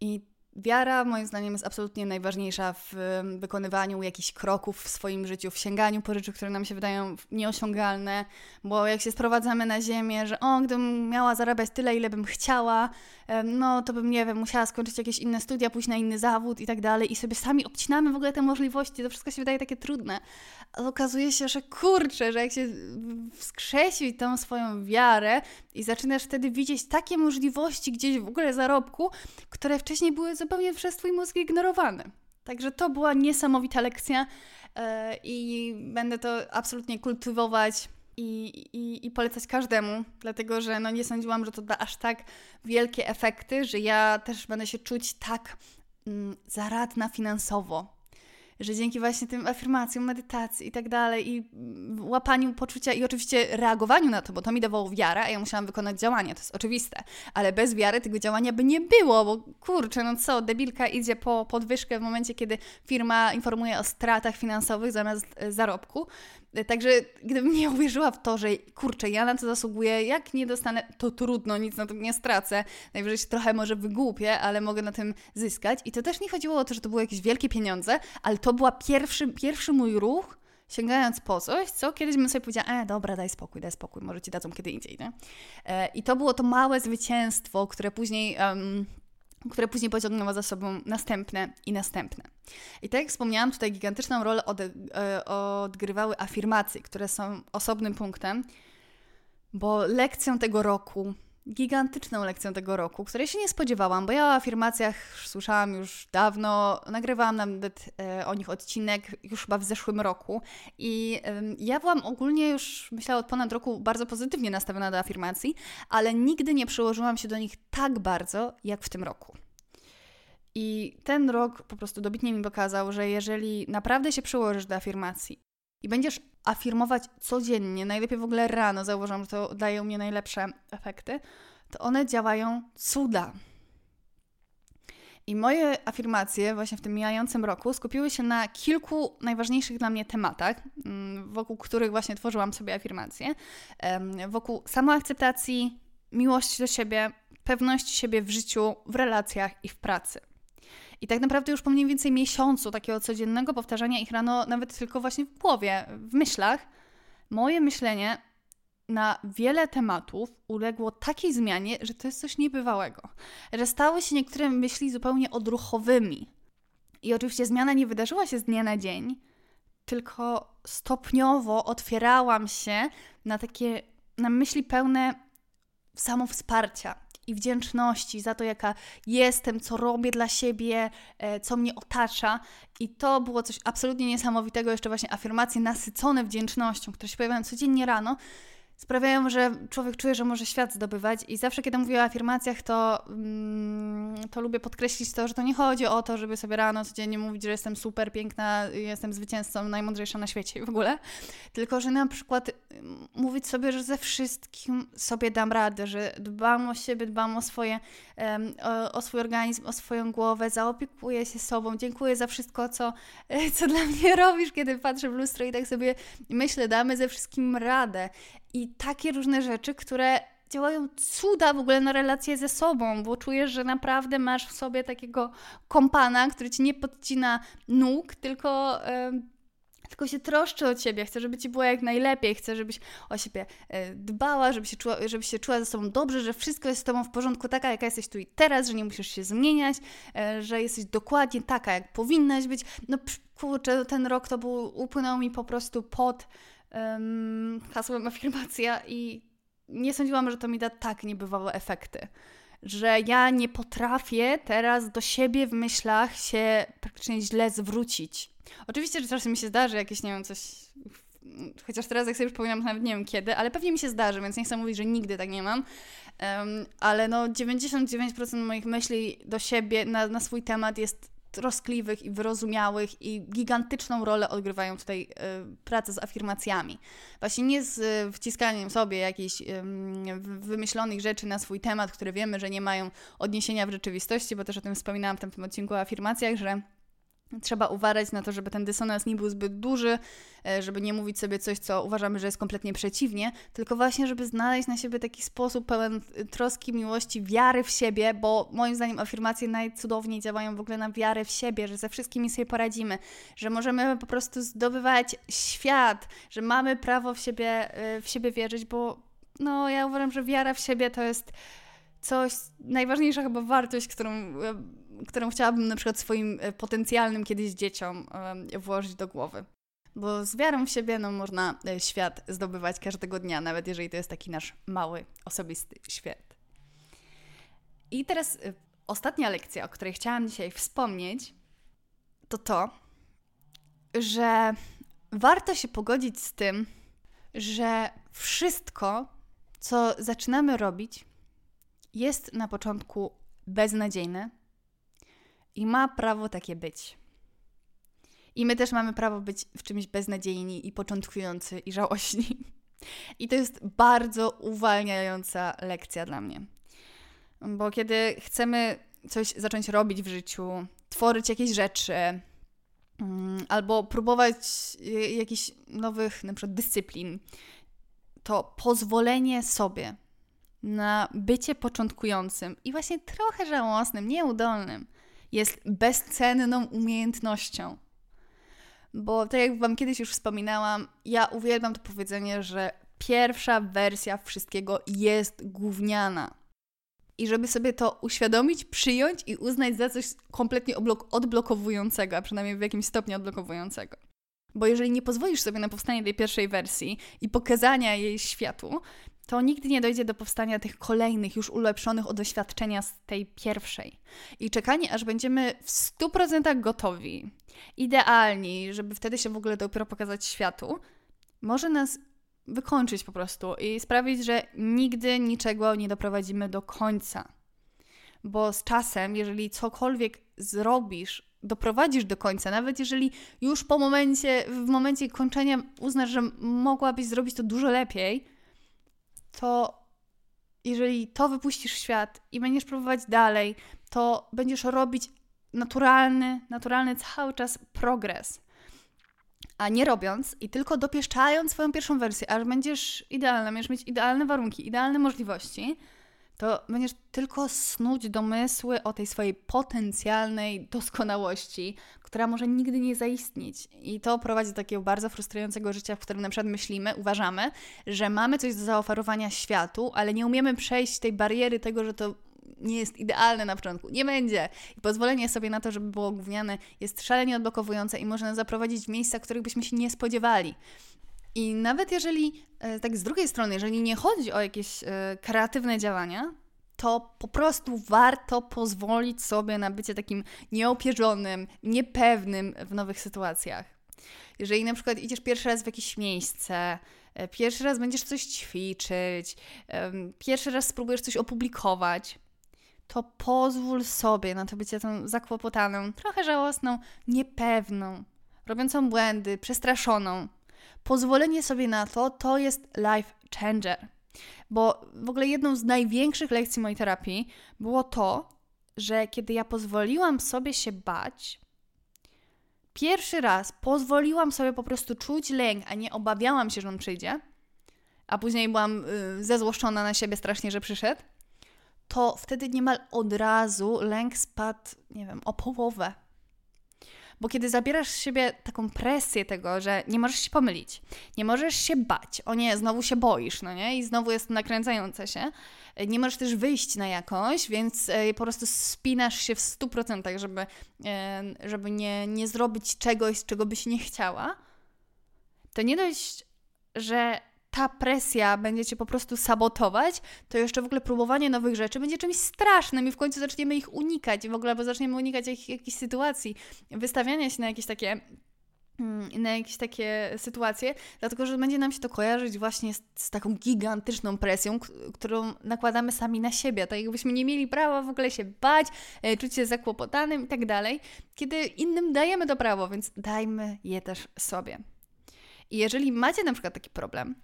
I Wiara, moim zdaniem, jest absolutnie najważniejsza w wykonywaniu jakichś kroków w swoim życiu, w sięganiu po rzeczy, które nam się wydają nieosiągalne, bo jak się sprowadzamy na ziemię, że o, gdybym miała zarabiać tyle, ile bym chciała, no to bym, nie wiem, musiała skończyć jakieś inne studia, pójść na inny zawód i tak dalej, i sobie sami obcinamy w ogóle te możliwości, to wszystko się wydaje takie trudne. A okazuje się, że kurczę, że jak się wskrzesi tą swoją wiarę i zaczynasz wtedy widzieć takie możliwości gdzieś w ogóle zarobku, które wcześniej były zupełnie przez Twój mózg ignorowane. Także to była niesamowita lekcja yy, i będę to absolutnie kultywować i, i, i polecać każdemu, dlatego że no nie sądziłam, że to da aż tak wielkie efekty, że ja też będę się czuć tak mm, zaradna finansowo że dzięki właśnie tym afirmacjom, medytacji i tak dalej, i łapaniu poczucia i oczywiście reagowaniu na to, bo to mi dawało wiarę, a ja musiałam wykonać działanie, to jest oczywiste. Ale bez wiary tego działania by nie było, bo kurczę, no co, debilka idzie po podwyżkę w momencie, kiedy firma informuje o stratach finansowych zamiast zarobku. Także gdybym nie uwierzyła w to, że kurczę, ja na to zasługuję, jak nie dostanę, to trudno, nic na tym nie stracę. Najwyżej się trochę może wygłupię, ale mogę na tym zyskać. I to też nie chodziło o to, że to były jakieś wielkie pieniądze, ale to była pierwszy, pierwszy mój ruch, sięgając po coś, co kiedyś bym sobie powiedziała, e, dobra, daj spokój, daj spokój, może ci dadzą kiedy indziej, nie? E, I to było to małe zwycięstwo, które później... Um, które później pociągnęło za sobą następne i następne. I tak jak wspomniałam, tutaj gigantyczną rolę e, odgrywały afirmacje, które są osobnym punktem, bo lekcją tego roku, gigantyczną lekcją tego roku, której się nie spodziewałam, bo ja o afirmacjach słyszałam już dawno, nagrywałam nawet e, o nich odcinek już chyba w zeszłym roku i ja byłam ogólnie już, myślę, od ponad roku bardzo pozytywnie nastawiona do afirmacji, ale nigdy nie przyłożyłam się do nich tak bardzo, jak w tym roku. I ten rok po prostu dobitnie mi pokazał, że jeżeli naprawdę się przyłożysz do afirmacji i będziesz afirmować codziennie, najlepiej w ogóle rano, zauważam, że to daje u mnie najlepsze efekty, to one działają cuda. I moje afirmacje właśnie w tym mijającym roku skupiły się na kilku najważniejszych dla mnie tematach, mm, wokół których właśnie tworzyłam sobie afirmacje. Wokół samoakceptacji, miłości do siebie, pewności siebie w życiu, w relacjach i w pracy. I tak naprawdę już po mniej więcej miesiącu takiego codziennego powtarzania ich rano, nawet tylko właśnie w głowie, w myślach, moje myślenie na wiele tematów uległo takiej zmianie, że to jest coś niebywałego. Że stały się niektóre myśli zupełnie odruchowymi. I oczywiście zmiana nie wydarzyła się z dnia na dzień, tylko stopniowo otwierałam się na takie, na myśli pełne samowsparcia, i wdzięczności za to, jaka jestem, co robię dla siebie, e, co mnie otacza. I to było coś absolutnie niesamowitego, jeszcze właśnie afirmacje nasycone wdzięcznością, które się pojawiają codziennie rano sprawiają, że człowiek czuje, że może świat zdobywać. I zawsze, kiedy mówię o afirmacjach, to, mm, to lubię podkreślić to, że to nie chodzi o to, żeby sobie rano codziennie mówić, że jestem super piękna, jestem zwycięzcą, najmądrzejsza na świecie w ogóle, tylko że na przykład mm, mówić sobie, że ze wszystkim sobie dam radę, że dbam o siebie, dbam o, swoje, o, o swój organizm, o swoją głowę, zaopiekuję się sobą, dziękuję za wszystko, co, *laughs* co dla mnie robisz, kiedy patrzę w lustro i tak sobie myślę, damy ze wszystkim radę i takie różne rzeczy, które działają cuda w ogóle na relacje ze sobą, bo czujesz, że naprawdę masz w sobie takiego kompana, który ci nie podcina nóg, tylko. Yy, tylko się troszczy o ciebie, chce, żeby ci było jak najlepiej, chce, żebyś o siebie e, dbała, żeby się, czuła, żebyś się czuła ze sobą dobrze, że wszystko jest z tobą w porządku, taka jaka jesteś tu i teraz, że nie musisz się zmieniać, e, że jesteś dokładnie taka, jak powinnaś być. No kurczę, ten rok to był, upłynął mi po prostu pod um, hasłem afirmacja i nie sądziłam, że to mi da tak niebywałe efekty. Że ja nie potrafię teraz do siebie w myślach się praktycznie źle zwrócić. Oczywiście, że czasem mi się zdarzy jakieś, nie wiem, coś chociaż teraz jak sobie przypominam, nawet nie wiem kiedy, ale pewnie mi się zdarzy, więc nie chcę mówić, że nigdy tak nie mam, um, ale no 99% moich myśli do siebie na, na swój temat jest troskliwych i wyrozumiałych i gigantyczną rolę odgrywają tutaj y, prace z afirmacjami. Właśnie nie z y, wciskaniem sobie jakichś y, wymyślonych rzeczy na swój temat, które wiemy, że nie mają odniesienia w rzeczywistości, bo też o tym wspominałam w tym odcinku o afirmacjach, że Trzeba uważać na to, żeby ten dysonans nie był zbyt duży, e, żeby nie mówić sobie coś, co uważamy, że jest kompletnie przeciwnie, tylko właśnie, żeby znaleźć na siebie taki sposób pełen troski, miłości, wiary w siebie, bo moim zdaniem afirmacje najcudowniej działają w ogóle na wiarę w siebie, że ze wszystkimi sobie poradzimy, że możemy po prostu zdobywać świat, że mamy prawo w siebie, e, w siebie wierzyć, bo no, ja uważam, że wiara w siebie to jest coś, najważniejsza chyba wartość, którą e, którą chciałabym na przykład swoim e, potencjalnym kiedyś dzieciom e, włożyć do głowy. Bo z wiarą w siebie no, można e, świat zdobywać każdego dnia, nawet jeżeli to jest taki nasz mały, osobisty świat. I teraz ostatnia lekcja, o której chciałam dzisiaj wspomnieć, to to, że warto się pogodzić z tym, że wszystko, co zaczynamy robić, jest na początku beznadziejne i ma prawo takie być. I my też mamy prawo być w czymś beznadziejni i początkujący i żałośni. I to jest bardzo uwalniająca lekcja dla mnie. Bo kiedy chcemy coś zacząć robić w życiu, tworzyć jakieś rzeczy, mm, albo próbować jakichś nowych, na przykład dyscyplin, to pozwolenie sobie na bycie początkującym i właśnie trochę żałosnym, nieudolnym jest bezcenną umiejętnością. Bo tak jak Wam kiedyś już wspominałam, ja uwielbiam to powiedzenie, że pierwsza wersja wszystkiego jest gówniana. I żeby sobie to uświadomić, przyjąć i uznać za coś kompletnie odblokowującego, a przynajmniej w jakimś stopniu odblokowującego. Bo jeżeli nie pozwolisz sobie na powstanie tej pierwszej wersji i pokazania jej światu, to nigdy nie dojdzie do powstania tych kolejnych, już ulepszonych od doświadczenia z tej pierwszej. I czekanie, aż będziemy w 100% gotowi, idealni, żeby wtedy się w ogóle dopiero pokazać światu, może nas wykończyć po prostu i sprawić, że nigdy niczego nie doprowadzimy do końca. Bo z czasem, jeżeli cokolwiek zrobisz, doprowadzisz do końca, nawet jeżeli już po momencie, w momencie kończenia uznasz, że mogłabyś zrobić to dużo lepiej, to jeżeli to wypuścisz świat i będziesz próbować dalej, to będziesz robić naturalny, naturalny cały czas progres. A nie robiąc i tylko dopieszczając swoją pierwszą wersję, aż będziesz idealna, będziesz mieć idealne warunki, idealne możliwości, to będziesz tylko snuć domysły o tej swojej potencjalnej doskonałości, która może nigdy nie zaistnieć. I to prowadzi do takiego bardzo frustrującego życia, w którym na przykład myślimy, uważamy, że mamy coś do zaoferowania światu, ale nie umiemy przejść tej bariery tego, że to nie jest idealne na początku. Nie będzie. I pozwolenie sobie na to, żeby było gówniane, jest szalenie odblokowujące i może nas zaprowadzić w miejsca, których byśmy się nie spodziewali. I nawet jeżeli, e, tak z drugiej strony, jeżeli nie chodzi o jakieś e, kreatywne działania, to po prostu warto pozwolić sobie na bycie takim nieopierzonym, niepewnym w nowych sytuacjach. Jeżeli na przykład idziesz pierwszy raz w jakieś miejsce, e, pierwszy raz będziesz coś ćwiczyć, pierwszy raz spróbujesz coś opublikować, to pozwól sobie na to bycie tą zakłopotaną, trochę żałosną, niepewną, robiącą błędy, przestraszoną. Pozwolenie sobie na to to jest life changer. Bo w ogóle jedną z największych lekcji mojej terapii było to, że kiedy ja pozwoliłam sobie się bać, pierwszy raz pozwoliłam sobie po prostu czuć lęk, a nie obawiałam się, że on przyjdzie, a później byłam y, zezłoszczona na siebie strasznie, że przyszedł, to wtedy niemal od razu lęk spadł, nie wiem, o połowę. Bo kiedy zabierasz z siebie taką presję tego, że nie możesz się pomylić, nie możesz się bać, o nie, znowu się boisz, no nie? I znowu jest nakręcające się. Nie możesz też wyjść na jakąś, więc e, po prostu spinasz się w 100%, żeby, e, żeby nie, nie zrobić czegoś, czego byś nie chciała. To nie dość, że ta presja będzie cię po prostu sabotować, to jeszcze w ogóle próbowanie nowych rzeczy będzie czymś strasznym i w końcu zaczniemy ich unikać w ogóle, bo zaczniemy unikać jak, jakichś sytuacji, wystawiania się na jakieś takie mm, na jakieś takie sytuacje, dlatego że będzie nam się to kojarzyć właśnie z, z, taką gigantyczną presją, którą nakładamy sami na siebie, tak jakbyśmy nie mieli prawa w ogóle się bać, e, czuć się zakłopotanym i tak dalej, kiedy innym dajemy to prawo, więc dajmy je też sobie. I jeżeli macie na przykład taki problem,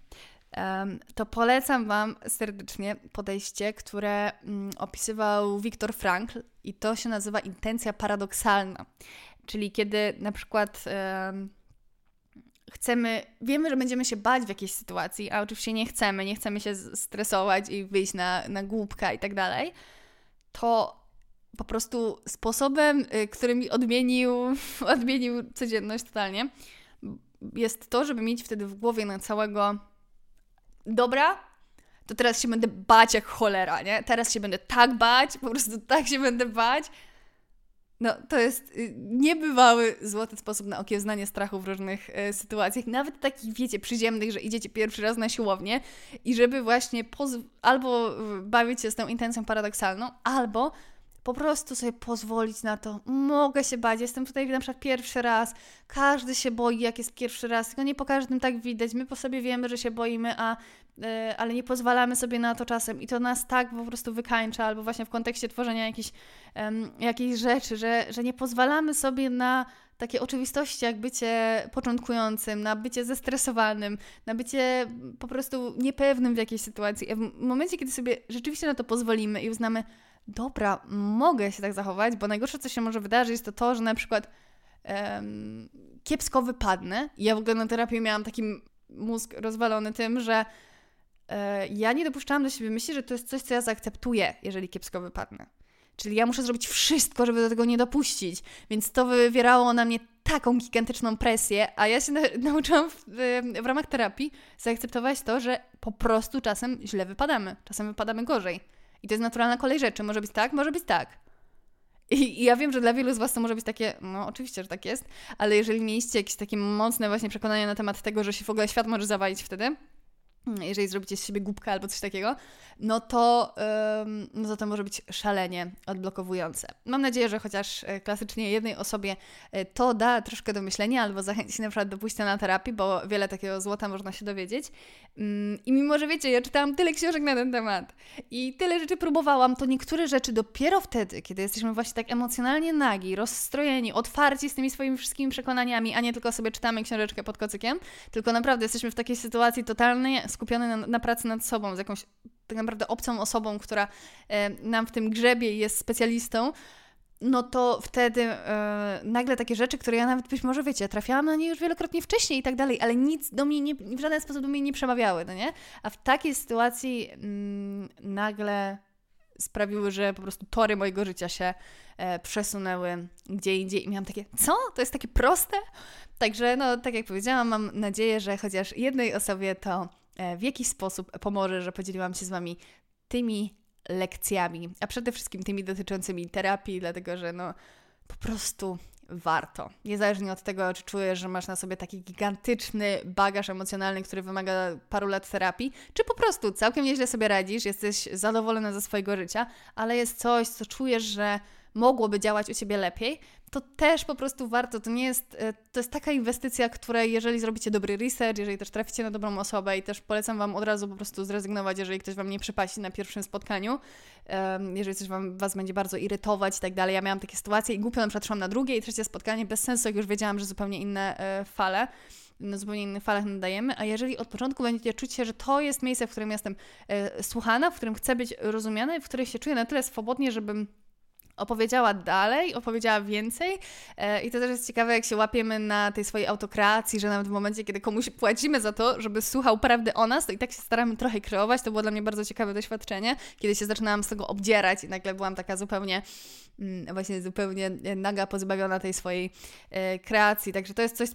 to polecam Wam serdecznie podejście, które mm, opisywał Viktor Frankl i to się nazywa intencja paradoksalna. Czyli kiedy na przykład chcemy, wiemy, że będziemy się bać w jakiejś sytuacji, a oczywiście nie chcemy, nie chcemy się stresować i wyjść na, na głupka i tak dalej, to po prostu sposobem, y, który mi odmienił, *laughs* odmienił codzienność totalnie, jest to, żeby mieć wtedy w głowie na całego dobra, to teraz się będę bać jak cholera, nie? Teraz się będę tak bać, po prostu tak się będę bać. No, to jest y, niebywały złoty sposób na okiełznanie strachu w różnych y, sytuacjach, nawet takich, wiecie, przyziemnych, że idziecie pierwszy raz na siłownię i żeby właśnie albo bawić się z tą intencją paradoksalną, albo po prostu sobie pozwolić na to. Mogę się bać, jestem tutaj na przykład pierwszy raz. Każdy się boi, jak jest pierwszy raz, tylko nie po każdym tak widać. My po sobie wiemy, że się boimy, a e, ale nie pozwalamy sobie na to czasem i to nas tak po prostu wykańcza, albo właśnie w kontekście tworzenia jakichś, jakichś rzeczy, że, że nie pozwalamy sobie na takie oczywistości, jak bycie początkującym, na bycie zestresowanym, na bycie po prostu niepewnym w jakiejś sytuacji. W momencie, kiedy sobie rzeczywiście na to pozwolimy i uznamy, dobra, mogę się tak zachować, bo najgorsze, co się może wydarzyć, to to, że na przykład um, kiepsko wypadnę. Ja w ogóle na terapii miałam taki mózg rozwalony tym, że e, ja nie dopuszczałam do siebie myśli, że to jest coś, co ja zaakceptuję, jeżeli kiepsko wypadnę. Czyli ja muszę zrobić wszystko, żeby do tego nie dopuścić. Więc to wywierało na mnie taką gigantyczną presję, a ja się na *laughs* nauczyłam w, w, ramach terapii zaakceptować to, że po prostu czasem źle wypadamy, czasem wypadamy gorzej. I to jest naturalna kolej rzeczy. Może być tak, może być tak. I, I, ja wiem, że dla wielu z Was to może być takie, no oczywiście, że tak jest, ale jeżeli mieliście jakieś takie mocne właśnie przekonania na temat tego, że się w ogóle świat może zawalić wtedy, jeżeli zrobicie z siebie głupkę albo coś takiego, no to, ym, no to może być szalenie odblokowujące. Mam nadzieję, że chociaż e, klasycznie jednej osobie e, to da troszkę do myślenia albo zachęci na przykład do pójścia na terapię, bo wiele takiego złota można się dowiedzieć. Ym, I mimo, że wiecie, ja czytałam tyle książek na ten temat i tyle rzeczy próbowałam, to niektóre rzeczy dopiero wtedy, kiedy jesteśmy właśnie tak emocjonalnie nagi, rozstrojeni, otwarci z tymi swoimi wszystkimi przekonaniami, a nie tylko sobie czytamy książeczkę pod kocykiem, tylko naprawdę jesteśmy w takiej sytuacji totalnej skupiony na, na pracy nad sobą, z jakąś tak naprawdę obcą osobą, która e, nam w tym grzebie jest specjalistą, no to wtedy e, nagle takie rzeczy, które ja nawet być może, wiecie, trafiałam na nie już wielokrotnie wcześniej i tak dalej, ale nic do mnie nie, w żaden sposób do mnie nie przemawiały, no nie? A w takiej sytuacji mm, nagle sprawiły, że po prostu tory mojego życia się e, przesunęły gdzie indziej i miałam takie, co? To jest takie proste? Także, no, tak jak powiedziałam, mam nadzieję, że chociaż jednej osobie to w jaki sposób pomoże, że podzieliłam się z Wami tymi lekcjami, a przede wszystkim tymi dotyczącymi terapii, dlatego że no po prostu warto. Niezależnie od tego, czy czujesz, że masz na sobie taki gigantyczny bagaż emocjonalny, który wymaga paru lat terapii, czy po prostu całkiem nieźle sobie radzisz, jesteś zadowolona ze swojego życia, ale jest coś, co czujesz, że mogłoby działać u Ciebie lepiej, to też po prostu warto. To nie jest, e, to jest taka inwestycja, której jeżeli zrobicie dobry research, jeżeli też traficie na dobrą osobę i też polecam Wam od razu po prostu zrezygnować, jeżeli ktoś Wam nie przypasi na pierwszym spotkaniu, jeżeli coś wam, Was będzie bardzo irytować i tak dalej. Ja miałam takie sytuacje i głupio na przykład szłam na drugie i trzecie spotkanie bez sensu, jak już wiedziałam, że zupełnie inne e, fale na zupełnie innych falach nadajemy, a jeżeli od początku będziecie czuć się, że to jest miejsce, w którym jestem e, słuchana, w którym chcę być rozumiana i w którym się czuję na tyle swobodnie, żebym opowiedziała dalej, opowiedziała więcej e, i to też jest ciekawe, jak się łapiemy na tej swojej autokracji, że nawet w momencie, kiedy komuś płacimy za to, żeby słuchał prawdy o nas, to i tak się staramy trochę kreować. To było dla mnie bardzo ciekawe doświadczenie, kiedy się zaczynałam z tego obdzierać i nagle byłam taka zupełnie właśnie zupełnie naga, pozbawiona tej swojej e, kreacji. Także to jest coś,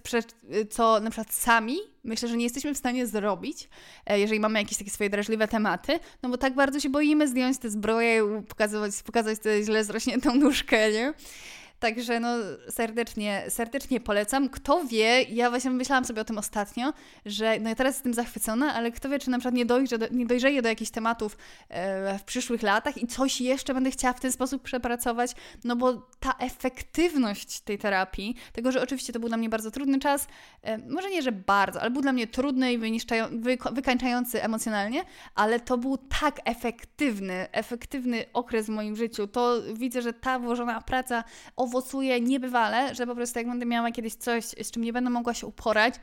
co na przykład sami myślę, że nie jesteśmy w stanie zrobić, e, jeżeli mamy jakieś takie swoje drażliwe tematy, no bo tak bardzo się boimy zdjąć te zbroje i pokazać, pokazać tę źle zrośniętą nóżkę, nie? Także no serdecznie, serdecznie polecam. Kto wie, ja właśnie myślałam sobie o tym ostatnio, że no ja teraz jestem zachwycona, ale kto wie, czy na przykład nie, dojrze do, nie dojrzeję do jakichś tematów e, w przyszłych latach i coś jeszcze będę chciała w ten sposób przepracować, no bo ta efektywność tej terapii, tego, że oczywiście to był dla mnie bardzo trudny czas, e, może nie, że bardzo, ale był dla mnie trudny i wy, wykańczający emocjonalnie, ale to był tak efektywny, efektywny okres w moim życiu. To widzę, że ta włożona praca o owocuje niebywale, że po prostu jak będę miała kiedyś coś, z czym nie będę mogła się uporać,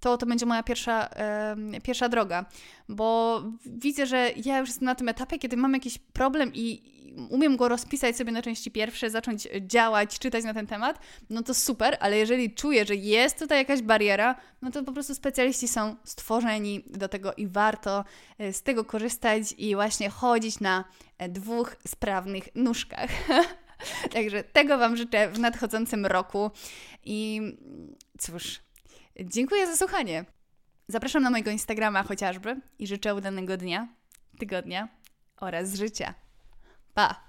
to to będzie moja pierwsza, pierwsza droga. Bo widzę, że ja już jestem na tym etapie, kiedy mam jakiś problem i umiem go rozpisać sobie na części pierwsze, zacząć działać, czytać na ten temat, no to super, ale jeżeli czuję, że jest tutaj jakaś bariera, no to po prostu specjaliści są stworzeni do tego i warto e, z tego korzystać i właśnie chodzić na e, dwóch sprawnych nóżkach. *laughs* *laughs* Także tego Wam życzę w nadchodzącym roku. I cóż, dziękuję za słuchanie. Zapraszam na mojego Instagrama chociażby i życzę udanego dnia, tygodnia oraz życia. Pa!